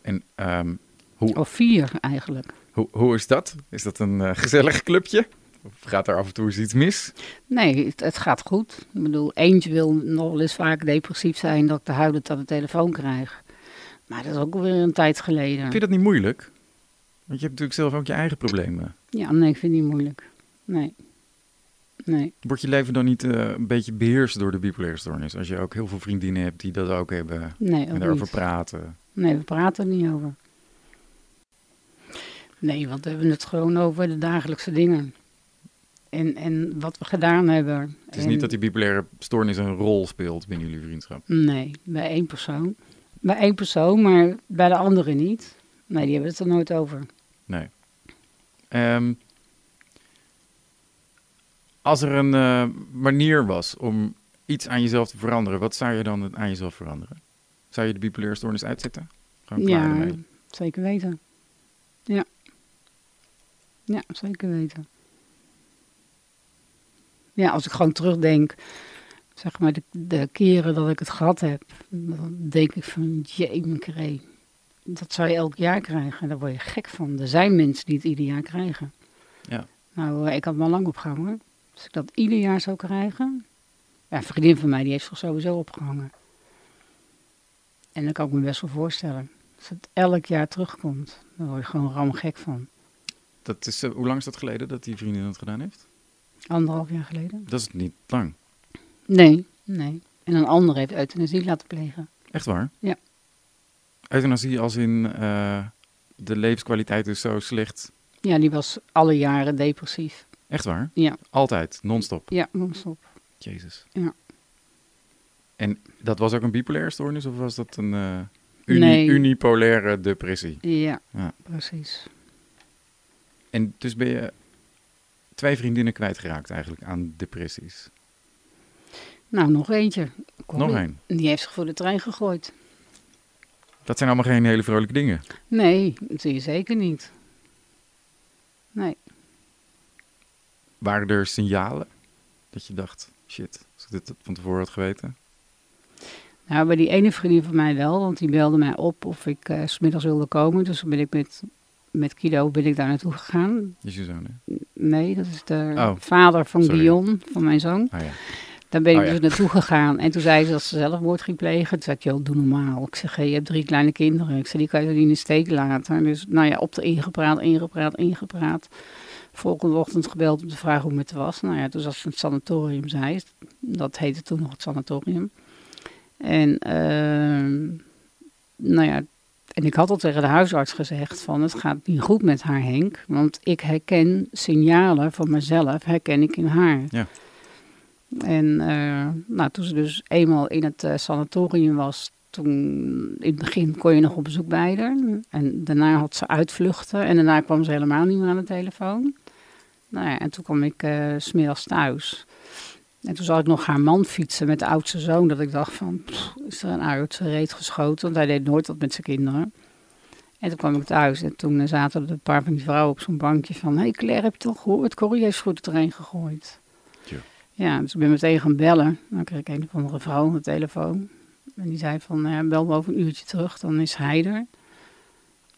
S1: En ehm, hoe,
S2: Of vier eigenlijk.
S1: hoe, hoe is dat? Is dat een eh, gezellig clubje? Of gaat er af en toe eens iets mis?
S2: Nee, het, het gaat goed. Ik bedoel, eentje wil nog wel eens vaak depressief zijn dat ik de huilend aan de telefoon krijg. Maar dat is ook alweer een tijd geleden.
S1: Vind je dat niet moeilijk? Want je hebt natuurlijk zelf ook je eigen problemen.
S2: Ja, nee, ik vind het niet moeilijk. Nee. Nee.
S1: Wordt je leven dan niet eh, een beetje beheerst door de bipolaire stoornis? Als je ook heel veel vriendinnen hebt die dat ook hebben
S2: Nee,
S1: en daarover
S2: niet.
S1: praten.
S2: Nee, we praten er niet over. Nee, want we hebben het gewoon over de dagelijkse dingen. En, en wat we gedaan hebben.
S1: Het is
S2: En-
S1: niet dat die bipolaire stoornis een rol speelt binnen jullie vriendschap.
S2: Nee, bij één persoon. Bij één persoon, maar bij de andere niet. Nee, die hebben het er nooit over.
S1: Nee. Ehm, als er een eh, manier was om iets aan jezelf te veranderen, wat zou je dan aan jezelf veranderen? Zou je de bipolaire stoornis uitzetten? Gewoon klaar
S2: Ja,
S1: ermee?
S2: zeker weten. Ja. Ja, zeker weten. Ja, als ik gewoon terugdenk, zeg maar, de, de keren dat ik het gehad heb, dan denk ik van, jee, Dat zou je elk jaar krijgen, daar word je gek van. Er zijn mensen die het ieder jaar krijgen.
S1: Ja.
S2: Nou, eh, ik had me al lang opgehangen. Als ik dat ieder jaar zou krijgen. Ja, een vriendin van mij, die heeft zich sowieso opgehangen. En dat kan ik me best wel voorstellen. Als het elk jaar terugkomt, dan word je gewoon ramgek van.
S1: Dat is, eh, hoe lang is dat geleden dat die vriendin dat gedaan heeft?
S2: Anderhalf jaar geleden.
S1: Dat is niet lang.
S2: Nee, nee. En een ander heeft euthanasie laten plegen.
S1: Echt waar?
S2: Ja.
S1: Euthanasie als in eh, de levenskwaliteit is zo slecht.
S2: Ja, die was alle jaren depressief.
S1: Echt waar?
S2: Ja,
S1: Altijd, non-stop.
S2: ja, non-stop.
S1: Jezus.
S2: Ja.
S1: En dat was ook een bipolaire stoornis of was dat een eh, uni-
S2: Nee.
S1: unipolaire depressie?
S2: Ja,
S1: Ja.
S2: precies.
S1: En dus ben je twee vriendinnen kwijtgeraakt eigenlijk aan depressies.
S2: Nou, nog eentje. Corrie.
S1: Nog één.
S2: Die heeft zich voor de trein gegooid.
S1: Dat zijn allemaal geen hele vrolijke dingen.
S2: Nee, dat zie je zeker niet. Nee.
S1: Waren er signalen dat je dacht, shit, als ik dit van tevoren had geweten?
S2: Nou, bij die ene vriendin van mij wel, want die belde mij op of ik eh, 's smiddags wilde komen. Dus toen ben ik met, met Kido ben ik daar naartoe gegaan.
S1: Is je zoon, hè?
S2: Nee, dat is de
S1: Oh,
S2: vader van
S1: sorry.
S2: Guillaume, van mijn zoon.
S1: Ah ja.
S2: Daar ben ik
S1: Oh, ja.
S2: dus naartoe gegaan. En toen zei ze dat ze zelfmoord ging plegen. Toen zei ik, joh, doe normaal. Ik zeg, hey, je hebt drie kleine kinderen. Ik zei, die kan je niet in de steek laten. Dus nou ja, op de ingepraat, ingepraat, ingepraat. Volgende ochtend gebeld om te vragen hoe het was. Nou ja, toen zat ze in het sanatorium, zei ze. Dat heette toen nog het sanatorium. En, ehm, nou ja, en ik had al tegen de huisarts gezegd van het gaat niet goed met haar Henk. Want ik herken signalen van mezelf, herken ik in haar.
S1: Ja.
S2: En eh, nou, toen ze dus eenmaal in het eh, sanatorium was, toen in het begin kon je nog op bezoek bij haar. En daarna had ze uitvluchten en daarna kwam ze helemaal niet meer aan de telefoon. Nou ja, en toen kwam ik eh, s smiddags thuis. En toen zag ik nog haar man fietsen met de oudste zoon. Dat ik dacht van, pff, is er een zijn reet geschoten? Want hij deed nooit wat met zijn kinderen. En toen kwam ik thuis en toen eh, zaten er een paar van die vrouwen op zo'n bankje van... Hé hey Claire, heb je toch gehoord? Corrie heeft goed de trein gegooid.
S1: Tja.
S2: Ja, dus ik ben meteen gaan bellen. Dan kreeg ik een of andere vrouw aan de telefoon. En die zei van, ja, bel me over een uurtje terug, dan is hij er.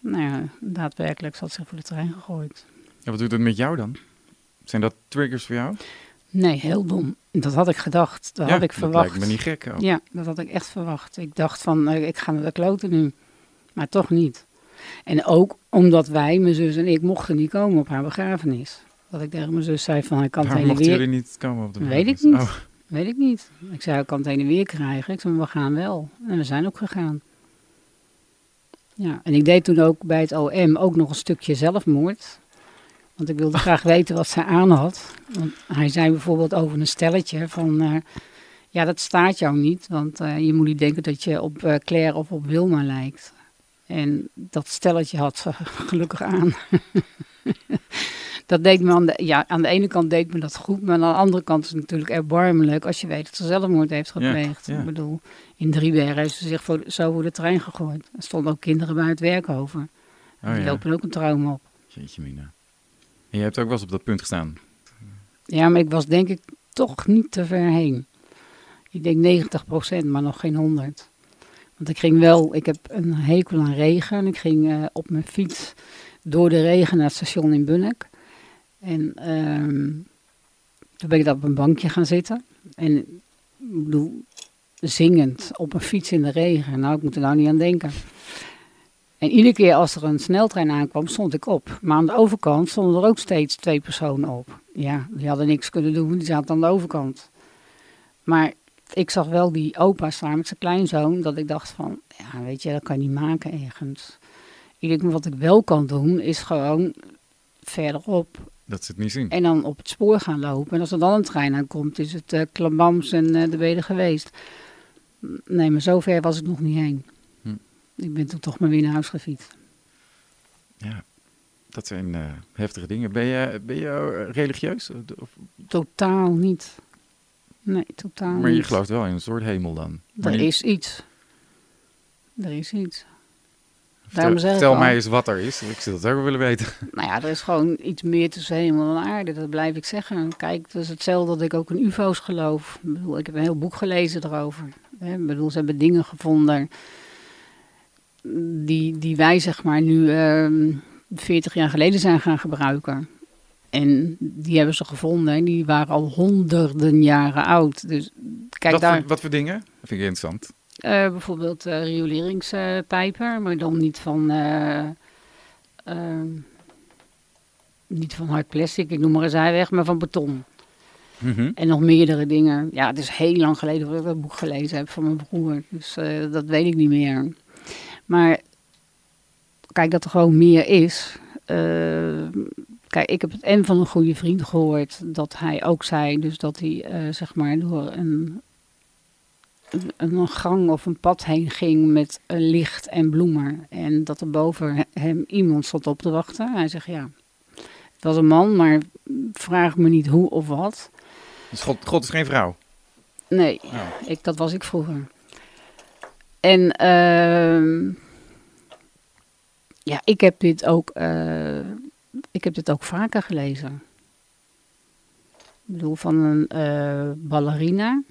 S2: Nou ja, daadwerkelijk zat zich voor de trein gegooid.
S1: Ja, wat doet het met jou dan? Zijn dat triggers voor jou?
S2: Nee, heel dom. Dat had ik gedacht. Dat
S1: ja,
S2: had ik
S1: dat
S2: verwacht.
S1: lijkt me niet gek. ook.
S2: Ja, dat had ik echt verwacht. Ik dacht van, eh, ik ga naar de kloten nu. Maar toch niet. En ook omdat wij, mijn zus en ik, mochten niet komen op haar begrafenis. Dat ik tegen mijn zus zei van, hij kan het
S1: mochten
S2: weer...
S1: jullie niet komen op de
S2: Weet ik
S1: begrafenis?
S2: niet. Weet ik niet. Ik zei, ik kan het heen en weer krijgen. Ik zei, we gaan wel. En we zijn ook gegaan. Ja, en ik deed toen ook bij het OM ook nog een stukje zelfmoord. Want ik wilde graag weten wat zij aan had. Want hij zei bijvoorbeeld over een stelletje van... eh, ja, dat staat jou niet. Want eh, je moet niet denken dat je op eh, Claire of op Wilma lijkt. En dat stelletje had ze gelukkig aan. dat deed me aan de, ja, aan de ene kant deed me dat goed, maar aan de andere kant is het natuurlijk erbarmelijk als je weet dat ze zelfmoord heeft
S1: Ja,
S2: gepleegd.
S1: ja.
S2: Ik bedoel, in Driebergen heeft ze zich voor, zo voor de trein gegooid. Er stonden ook kinderen bij het werk over.
S1: Oh,
S2: Die
S1: ja.
S2: lopen ook een trauma op.
S1: Jeetje mina. Je hebt ook wel eens op dat punt gestaan.
S2: Ja, maar ik was denk ik toch niet te ver heen. Ik denk 90% maar nog geen 100. Want ik ging wel, ik heb een hekel aan regen. En ik ging eh, op mijn fiets door de regen naar het station in Bunnik. En ehm, toen ben ik daar op een bankje gaan zitten. En ik bedoel, zingend op een fiets in de regen. Nou, ik moet er nou niet aan denken. En iedere keer als er een sneltrein aankwam, stond ik op. Maar aan de overkant stonden er ook steeds twee personen op. Ja, die hadden niks kunnen doen, die zaten aan de overkant. Maar ik zag wel die opa staan met zijn kleinzoon, dat ik dacht van, ja, weet je, dat kan je niet maken ergens. Ik denk, wat ik wel kan doen, is gewoon verderop
S1: Dat ze het niet zien.
S2: en dan op het spoor gaan lopen. En als er dan een trein aankomt, is het eh klambams en eh, de weder geweest. Nee, maar zover was ik nog niet heen. Ik ben toen toch maar weer naar huis gefietst.
S1: Ja, dat zijn eh, heftige dingen. Ben je, ben je eh, religieus? Of,
S2: Totaal niet. Nee, totaal
S1: maar je
S2: niet.
S1: gelooft wel in een soort hemel dan? Maar
S2: Er
S1: niet-
S2: is iets. Er is iets.
S1: Vertel,
S2: daarom zeg
S1: vertel mij eens wat er is. Ik zou dat ook wel willen weten.
S2: Nou ja, er is gewoon iets meer tussen hemel en aarde. Dat blijf ik zeggen. Kijk, het is hetzelfde dat ik ook in ufo's geloof. Ik, bedoel, ik heb een heel boek gelezen erover. Ik bedoel, ze hebben dingen gevonden die, die wij zeg maar nu ehm 40 jaar geleden zijn gaan gebruiken. En die hebben ze gevonden en die waren al honderden jaren oud. Dus kijk
S1: wat,
S2: daar,
S1: voor, wat voor dingen? Dat vind ik interessant.
S2: Eh, bijvoorbeeld uh, rioleringspijper, maar dan niet van, uh, niet van hard plastic, ik noem maar een zijweg, maar van beton.
S1: Mhm.
S2: En nog meerdere dingen. Ja, het is heel lang geleden dat ik dat boek gelezen heb van mijn broer. Dus dat weet ik niet meer. Maar kijk, dat er gewoon meer is. kijk, ik heb het en van een goede vriend gehoord dat hij ook zei, dus dat hij zeg maar door een een gang of een pad heen ging met een licht en bloemen. En dat er boven hem iemand stond op te wachten. Hij zegt ja, het was een man, maar vraag me niet hoe of wat.
S1: Dus God, God is geen vrouw?
S2: Nee, oh. ik, dat was ik vroeger. En uh, ja, ik heb dit ook, uh, ik heb dit ook vaker gelezen. Ik bedoel, van een uh, ballerina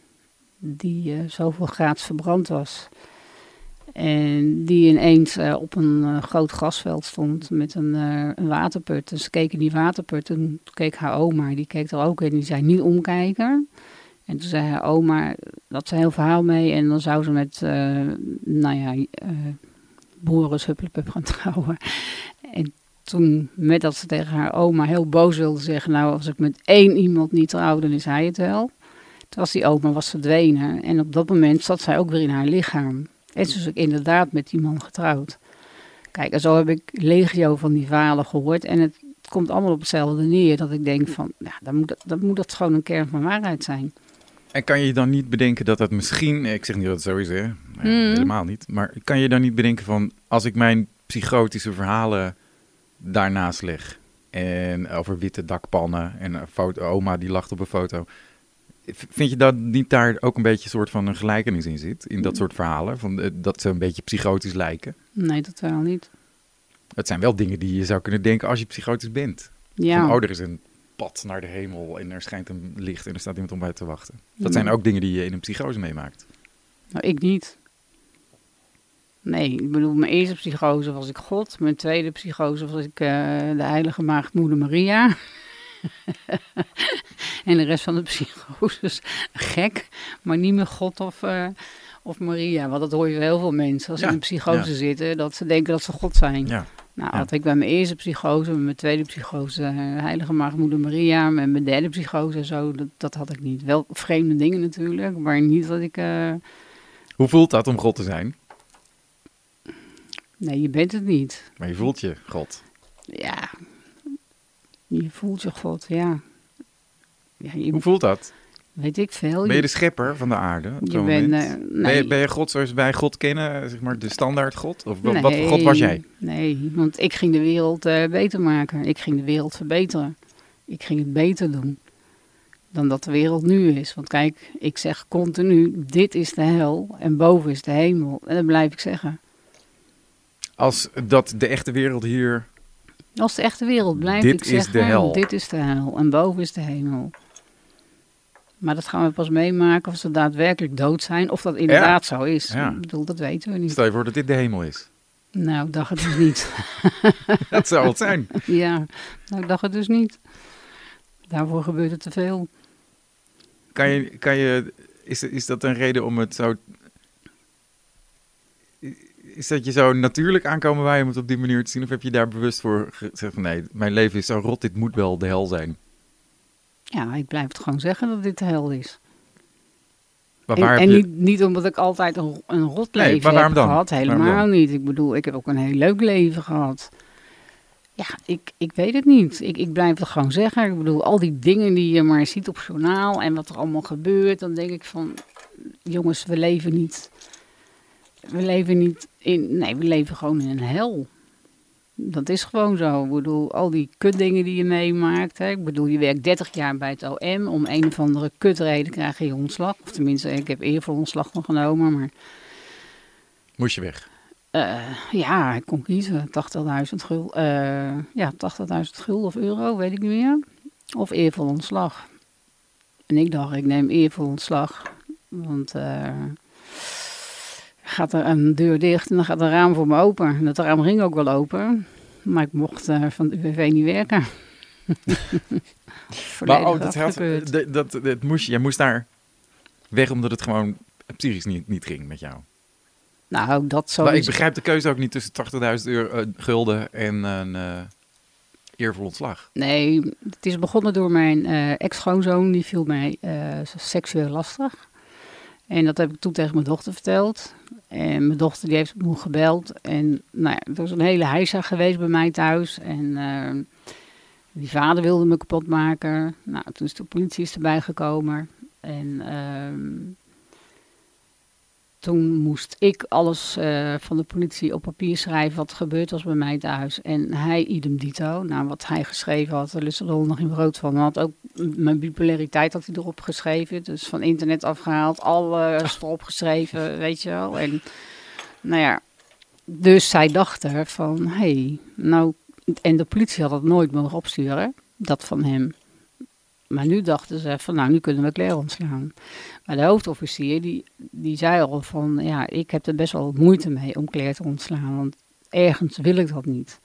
S2: die uh, zoveel graads verbrand was. En die ineens op een groot grasveld stond met een, een waterput. Dus ze keken die waterput en keek haar oma, die keek er ook in. Die zei niet omkijken. En toen zei haar oma, dat ze heel verhaal mee. En dan zou ze met, nou ja, Boris Hupplepup gaan trouwen. En toen, met dat ze tegen haar oma heel boos wilde zeggen... nou, als ik met één iemand niet trouw, dan is hij het wel... Toen was die oma was verdwenen. En op dat moment zat zij ook weer in haar lichaam. En ze is ook inderdaad met die man getrouwd. Kijk, en zo heb ik legio van die verhalen gehoord. En het komt allemaal op hetzelfde neer. Dat ik denk van, dan moet, dat, dan moet dat gewoon een kern van waarheid zijn.
S1: En kan je dan niet bedenken dat het misschien, ik zeg niet dat het zo is, hè? Nee,
S2: Hmm.
S1: helemaal niet. Maar kan je dan niet bedenken van, als ik mijn psychotische verhalen daarnaast leg. En over witte dakpannen en een foto, oma die lacht op een foto. Vind je dat niet daar ook een beetje een soort van een gelijkenis in zit? In dat soort verhalen? Van, eh, dat ze een beetje psychotisch lijken?
S2: Nee, dat wel niet.
S1: Het zijn wel dingen die je zou kunnen denken als je psychotisch bent.
S2: Ja.
S1: Van, oh, er is een pad naar de hemel en er schijnt een licht en er staat iemand om bij te wachten. Dat
S2: Mm.
S1: zijn ook dingen die je in een psychose meemaakt.
S2: Nou, ik niet. Nee, ik bedoel, mijn eerste psychose was ik God. Mijn tweede psychose was ik eh, de heilige maagd moeder Maria. en de rest van de psychoses gek, maar niet meer God of, eh, of Maria. Want dat hoor je heel veel mensen als ze
S1: Ja,
S2: in een psychose
S1: ja.
S2: zitten, dat ze denken dat ze God zijn.
S1: Ja.
S2: Nou, had ik bij mijn eerste psychose, met mijn tweede psychose, eh, heilige maagd moeder Maria, met mijn derde psychose en zo, dat, dat had ik niet. Wel vreemde dingen natuurlijk, maar niet dat ik... eh,
S1: Hoe voelt dat om God te zijn?
S2: nee, je bent het niet.
S1: Maar je voelt je God.
S2: Ja, je voelt je God, ja. Ja, je,
S1: Hoe voelt dat?
S2: Weet ik veel.
S1: Ben je de schepper van de aarde
S2: je eh,
S1: ben,
S2: nee.
S1: je, ben je God zoals wij God kennen, zeg maar de standaard God? Of wat, wat voor God was jij?
S2: Nee, want ik ging de wereld eh, beter maken. Ik ging de wereld verbeteren. Ik ging het beter doen dan dat de wereld nu is. Want kijk, ik zeg continu, dit is de hel en boven is de hemel. En dat blijf ik zeggen.
S1: Als dat de echte wereld hier...
S2: Als de echte wereld blijft
S1: Dit
S2: ik
S1: is
S2: zeggen,
S1: de hel.
S2: dit is de hel en boven is de hemel. Maar dat gaan we pas meemaken of ze daadwerkelijk dood zijn. Of dat inderdaad zo is.
S1: Ja.
S2: Ik bedoel, dat weten we niet.
S1: Stel je voor dat dit de hemel is.
S2: Nou, ik dacht het dus niet.
S1: Dat zou het zijn.
S2: Ja, nou, ik dacht het dus niet. Daarvoor gebeurt het te veel.
S1: Kan je, kan je, is, is dat een reden om het zo... Is dat je zo natuurlijk aankomen wij om het op die manier te zien? Of heb je daar bewust voor gezegd van nee, mijn leven is zo rot, dit moet wel de hel zijn?
S2: Ja, ik blijf het gewoon zeggen dat dit de hel is.
S1: Maar
S2: En,
S1: waar
S2: en
S1: je...
S2: niet, niet omdat ik altijd een, een rot
S1: Nee,
S2: leven
S1: maar
S2: heb
S1: dan?
S2: gehad. Helemaal niet. Ik bedoel, ik heb ook een heel leuk leven gehad. Ja, ik, ik weet het niet. Ik, ik blijf het gewoon zeggen. Ik bedoel, al die dingen die je maar ziet op journaal en wat er allemaal gebeurt, dan denk ik van, jongens, we leven niet. We leven niet in. Nee, we leven gewoon in een hel. Dat is gewoon zo. Ik bedoel, al die kutdingen die je meemaakt. Hè. Ik bedoel, je werkt 30 jaar bij het OM. Om een of andere kutreden krijg je ontslag. Of tenminste, ik heb eervol ontslag van genomen. Maar
S1: Moest je weg?
S2: eh, ja, ik kon kiezen. 80.000 gul. eh, ja, 80.000 gulden of euro, weet ik niet meer. Of eervol ontslag. En ik dacht, ik neem eervol ontslag. Want eh, gaat er een deur dicht en dan gaat een raam voor me open. En dat raam ging ook wel open. Maar ik mocht eh, van de UWV niet werken.
S1: Maar oh, dat, had, dat, dat, dat moest, je jij moest daar weg omdat het gewoon psychisch niet, niet ging met jou.
S2: Nou, dat zo.
S1: Maar ik begrijp de keuze ook niet tussen 80.000 euro eh, gulden en een eh eervol ontslag.
S2: Nee, het is begonnen door mijn ex-schoonzoon. Die viel mij seksueel lastig. En dat heb ik toen tegen mijn dochter verteld. En mijn dochter die heeft me gebeld. En nou ja, er was een hele heisa geweest bij mij thuis. En eh, die vader wilde me kapot maken. Nou, toen is de politie is erbij gekomen. En ehm, toen moest ik alles eh, van de politie op papier schrijven wat er gebeurd was bij mij thuis. En hij idem dito. Nou, wat hij geschreven had, daar lust er nog in brood van. Hij had ook mijn bipolariteit had hij erop geschreven. Dus van internet afgehaald, alles erop geschreven, weet je wel. En nou ja, dus zij dachten van, hé, hey, nou... En de politie had het nooit mogen opsturen, dat van hem. Maar nu dachten ze van, nou, nu kunnen we Claire ontslaan. Maar de hoofdofficier, die, die zei al van, ja, ik heb er best wel moeite mee om Claire te ontslaan. Want ergens wil ik dat niet.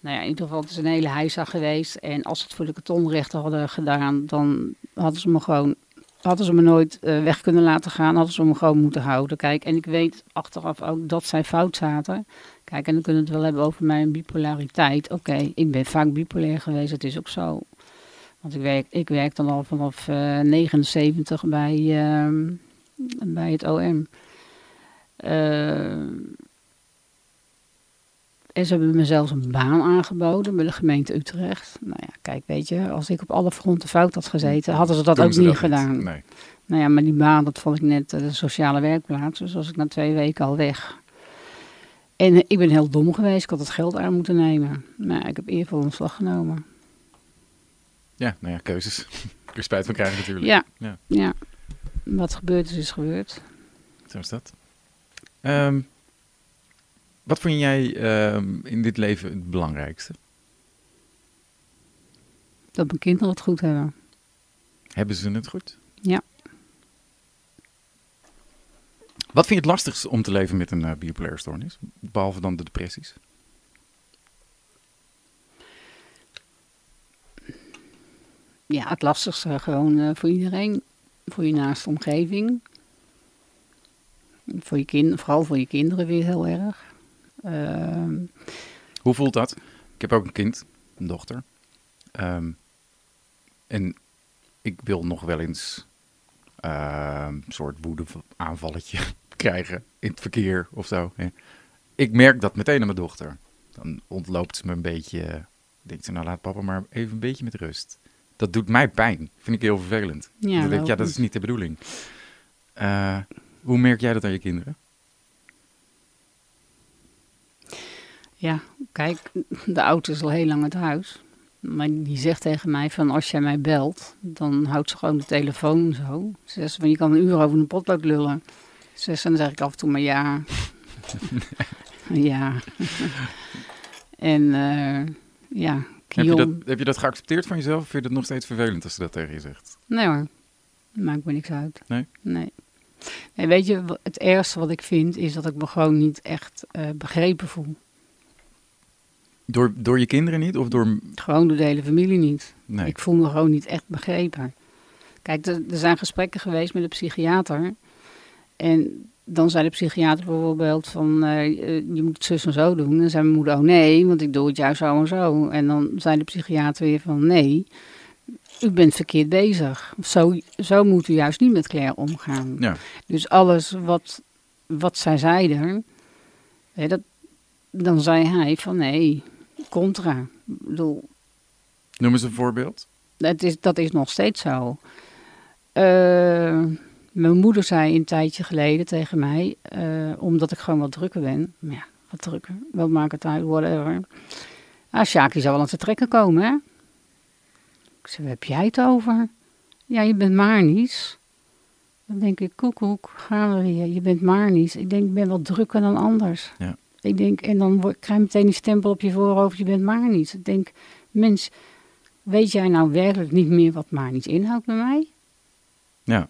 S2: Nou ja, in ieder geval, het is een hele heisa geweest. En als ze het voor de kartonrechter hadden gedaan, dan hadden ze me gewoon, hadden ze me nooit eh, weg kunnen laten gaan. Hadden ze me gewoon moeten houden. Kijk, en ik weet achteraf ook dat zij fout zaten. Kijk, en dan kunnen we het wel hebben over mijn bipolariteit. Oké, ik ben vaak bipolair geweest, het is ook zo. Want ik werk, ik werk dan al vanaf eh 79 bij, ehm, bij het OM. Eh, en ze hebben me zelfs een baan aangeboden bij de gemeente Utrecht. Nou ja, kijk, weet je, als ik op alle fronten fout had gezeten, hadden ze dat
S1: Doen
S2: ook
S1: ze
S2: niet
S1: dat
S2: gedaan.
S1: Nee.
S2: Nou ja, maar die baan, dat vond ik net eh, de sociale werkplaats. Dus was ik na twee weken al weg. En eh, ik ben heel dom geweest. Ik had het geld aan moeten nemen. Maar ik heb eervol ontslag genomen.
S1: Ja, nou ja, keuzes. Kun je spijt van krijgen natuurlijk.
S2: Ja,
S1: Ja.
S2: ja. Wat gebeurd is, is gebeurd.
S1: Zo is dat. Ehm, wat vond jij ehm, in dit leven het belangrijkste?
S2: Dat mijn kinderen het goed hebben.
S1: Hebben ze het goed?
S2: Ja.
S1: Wat vind je het lastigst om te leven met een uh, bipolaire stoornis? Behalve dan de depressies?
S2: Ja, het lastigste gewoon eh, voor iedereen. Voor je naaste omgeving. Voor je kind, vooral voor je kinderen weer heel erg. Ehm,
S1: Hoe voelt dat? Ik heb ook een kind, een dochter. Ehm, en ik wil nog wel eens ehm, een soort woede aanvalletje krijgen in het verkeer of zo. Ik merk dat meteen aan mijn dochter. Dan ontloopt ze me een beetje. Denkt ze, nou laat papa maar even een beetje met rust. Dat doet mij pijn. Vind ik heel vervelend.
S2: ja,
S1: dan denk ik, ja, dat is niet de bedoeling. Eh, hoe merk jij dat aan je kinderen?
S2: Ja, kijk, de auto is al heel lang uit huis. Maar die zegt tegen mij van als jij mij belt, dan houdt ze gewoon de telefoon zo. Ze zegt van je kan een uur over een potlood lullen. Ze zegt, dan zeg ik af en toe maar ja. ja. en eh, ja,
S1: Heb je, dat, heb je dat geaccepteerd van jezelf? Of vind je dat nog steeds vervelend als ze dat tegen je zegt?
S2: Nee hoor, maakt me niks uit.
S1: Nee?
S2: Nee. Nee, weet je, het ergste wat ik vind is dat ik me gewoon niet echt eh, begrepen voel.
S1: Door, door je kinderen niet? Of door...
S2: Gewoon door de hele familie niet.
S1: Nee.
S2: Ik voel me gewoon niet echt begrepen. Kijk, er, er zijn gesprekken geweest met de psychiater. En dan zei de psychiater bijvoorbeeld van, eh, eh, je moet het zus en zo doen. En dan zei mijn moeder, oh nee, want ik doe het juist zo en zo. En dan zei de psychiater weer van, nee, u bent verkeerd bezig. Zo, zo moet u juist niet met Claire omgaan.
S1: Ja.
S2: Dus alles wat, wat zij zeiden, hè, dat, dan zei hij van, nee, contra. Ik bedoel,
S1: Noem eens een voorbeeld.
S2: dat is, dat is nog steeds zo. Eh, mijn moeder zei een tijdje geleden tegen mij, eh, omdat ik gewoon wat drukker ben. Maar ja, wat drukker, wat maakt het uit, whatever. Ah, Sjaki zou wel aan te trekken komen, hè? Ik zei, waar heb jij het over? Ja, je bent maar niets. Dan denk ik, koekoek, gaan we weer. Je bent maar niets. Ik denk, ik ben wel drukker dan anders.
S1: Ja.
S2: Ik denk, en dan word- krijg je meteen die stempel op je voorhoofd, je bent maar niets. Ik denk, mens, weet jij nou werkelijk niet meer wat maar niets inhoudt bij mij?
S1: Ja,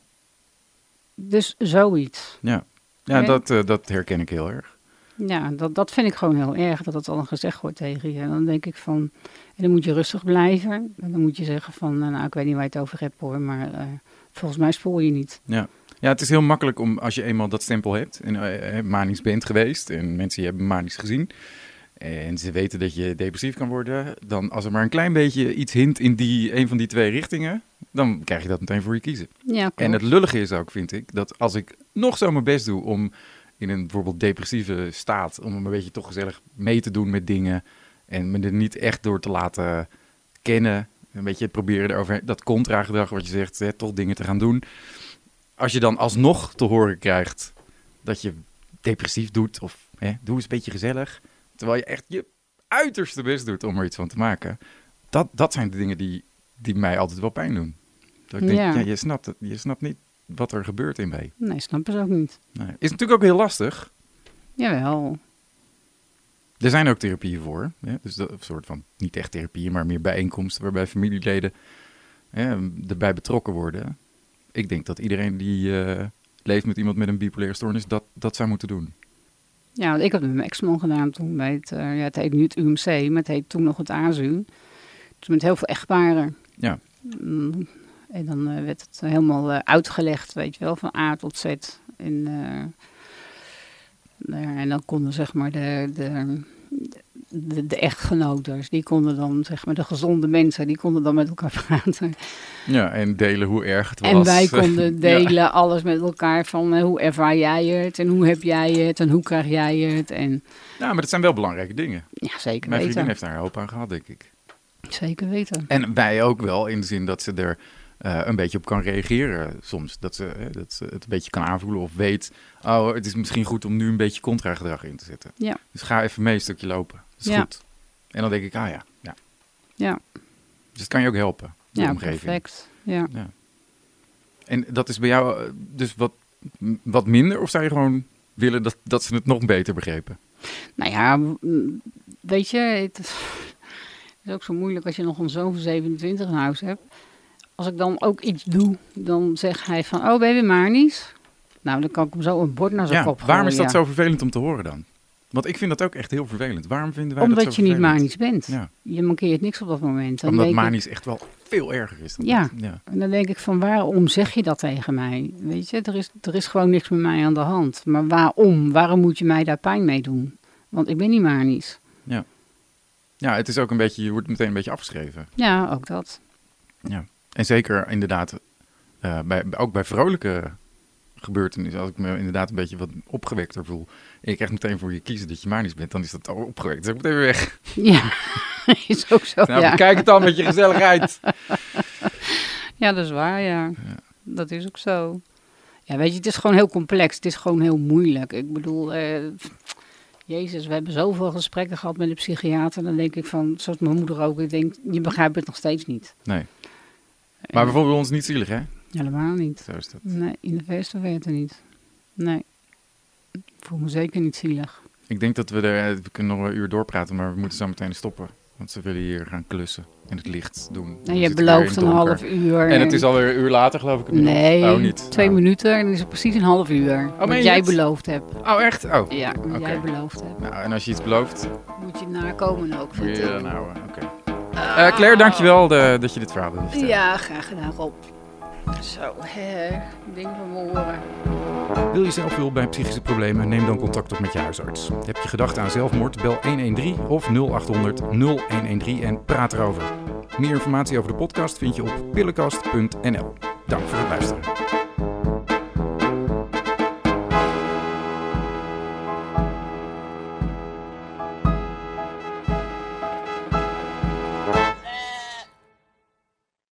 S2: Dus zoiets.
S1: ja. ja dat, eh, dat herken ik heel erg.
S2: Ja, dat, dat vind ik gewoon heel erg, dat het dan gezegd wordt tegen je. En dan denk ik van, en dan moet je rustig blijven. En dan moet je zeggen van, eh, nou, ik weet niet waar je het over hebt hoor, maar eh, volgens mij spoor je niet.
S1: Ja. Ja, het is heel makkelijk om als je eenmaal dat stempel hebt en uh, manisch bent geweest en mensen je hebben manisch gezien en ze weten dat je depressief kan worden, dan als er maar een klein beetje iets hint in die, een van die twee richtingen, dan krijg je dat meteen voor je kiezen.
S2: Ja,
S1: En het lullige is ook, vind ik, dat als ik nog zo mijn best doe om in een bijvoorbeeld depressieve staat, om een beetje toch gezellig mee te doen met dingen en me er niet echt door te laten kennen, een beetje proberen erover dat contra-gedrag wat je zegt, hè, toch dingen te gaan doen. Als je dan alsnog te horen krijgt dat je depressief doet of hè, doe eens een beetje gezellig, terwijl je echt je uiterste best doet om er iets van te maken. Dat, dat zijn de dingen die, die mij altijd wel pijn doen. Dat ik denk,
S2: Ja.
S1: ja. je, snapt het, je snapt niet wat er gebeurt in mij.
S2: Nee, snappen ze ook niet.
S1: Nee. Is natuurlijk ook heel lastig.
S2: Jawel.
S1: Er zijn ook therapieën voor. Hè? Dus dat, een soort van, niet echt therapieën, maar meer bijeenkomsten waarbij familieleden hè, erbij betrokken worden. Ik denk dat iedereen die eh, leeft met iemand met een bipolaire stoornis dat, dat zou moeten doen.
S2: Ja, want ik heb het met mijn ex-man gedaan toen bij het, eh, ja, het heet nu het UMC, maar het heet toen nog het AZU. Dus met heel veel echtparen.
S1: Ja.
S2: Mm, En dan eh, werd het helemaal eh, uitgelegd, weet je wel, van A tot Z. En, ja, en dan konden zeg maar de, de, de, de echtgenoten, die konden dan, zeg maar, de gezonde mensen, die konden dan met elkaar praten.
S1: Ja, en delen hoe erg het was.
S2: En wij konden
S1: Ja.
S2: delen alles met elkaar van hoe ervaar jij het en hoe heb jij het en hoe krijg jij het. En
S1: Ja, maar dat zijn wel belangrijke dingen.
S2: ja, zeker
S1: Mijn vriendin
S2: weten.
S1: heeft daar hoop aan gehad, denk ik.
S2: Zeker weten.
S1: En wij ook wel, in de zin dat ze er eh, een beetje op kan reageren soms. Dat ze, dat ze het een beetje kan aanvoelen of weet... oh, het is misschien goed om nu een beetje contra-gedrag in te zetten.
S2: Ja.
S1: Dus ga even mee een stukje lopen. Dat is
S2: Ja.
S1: goed. En dan denk ik, ah ja, ja.
S2: Ja,
S1: Dus dat kan je ook helpen, de
S2: ja
S1: omgeving.
S2: perfect. Ja.
S1: En dat is bij jou eh, dus wat, wat minder? Of zou je gewoon willen dat, dat ze het nog beter begrepen?
S2: Nou ja, weet je, het is, het is ook zo moeilijk als je nog een zoon van 27 in huis hebt. Als ik dan ook iets doe, dan zegt hij van, oh, ben je weer manisch? Nou, dan kan ik hem zo een bord naar zijn
S1: Ja,
S2: kop
S1: waarom is dat
S2: gooien.
S1: zo vervelend om te horen dan? Want ik vind dat ook echt heel vervelend. Waarom vinden wij dat
S2: Omdat
S1: zo
S2: je niet
S1: vervelend?
S2: manisch bent.
S1: Ja,
S2: Je mankeert niks op dat moment. Dan
S1: omdat
S2: denk ik-
S1: manisch echt wel veel erger is dan
S2: Ja.
S1: dat. ja.
S2: En dan denk ik van waarom zeg je dat tegen mij? Weet je, er is, er is gewoon niks met mij aan de hand. Maar waarom? Waarom moet je mij daar pijn mee doen? Want ik ben niet manisch.
S1: Ja, het is ook een beetje, je wordt meteen een beetje afgeschreven.
S2: Ja, ook dat.
S1: Ja. En zeker inderdaad, eh, bij, ook bij vrolijke gebeurtenissen, als ik me inderdaad een beetje wat opgewekter voel. En je krijgt meteen voor je kiezen dat je manisch bent, dan is dat al opgewekt. Dus ik meteen weer weg.
S2: Ja, is ook zo.
S1: Nou,
S2: ja.
S1: bekijk het dan met je gezelligheid.
S2: ja, dat is waar, ja. Dat is ook zo. Ja, weet je, het is gewoon heel complex. Het is gewoon heel moeilijk. Ik bedoel, eh, Jezus, we hebben zoveel gesprekken gehad met de psychiater. Dan denk ik van, zoals mijn moeder ook, ik denk, je begrijpt het nog steeds niet.
S1: Nee. Maar we voelen ons niet zielig, hè?
S2: Helemaal niet.
S1: Zo is dat.
S2: Nee, in de verste verte niet. Nee. Ik voel me zeker niet zielig.
S1: Ik denk dat we er, we kunnen nog een uur doorpraten, maar we moeten zo meteen stoppen. Want ze willen hier gaan klussen in het licht doen.
S2: En je
S1: zitten hier
S2: belooft een
S1: het
S2: half uur.
S1: En het is alweer een uur later, geloof ik.
S2: Nee,
S1: Oh, niet.
S2: twee
S1: Oh.
S2: minuten en dan is het precies een half uur.
S1: meen
S2: wat
S1: je
S2: jij
S1: het?
S2: beloofd hebt.
S1: Oh, echt? Oh.
S2: Ja, wat jij beloofd hebt.
S1: Nou, en als je iets belooft,
S2: Moet je nakomen ook,
S1: moet
S2: vind
S1: je
S2: ik.
S1: dan houden. Oké. Eh, Claire, dankjewel de, dat je dit verhaal wilde vertellen.
S2: Ja, graag gedaan, Rob. Zo, hè, ding van mijn oren.
S1: Wil je zelf hulp bij psychische problemen? Neem dan contact op met je huisarts. Heb je gedachten aan zelfmoord? Bel 113 of 0800 0113 en praat erover. Meer informatie over de podcast vind je op pillenkast.nl. Dank voor het luisteren.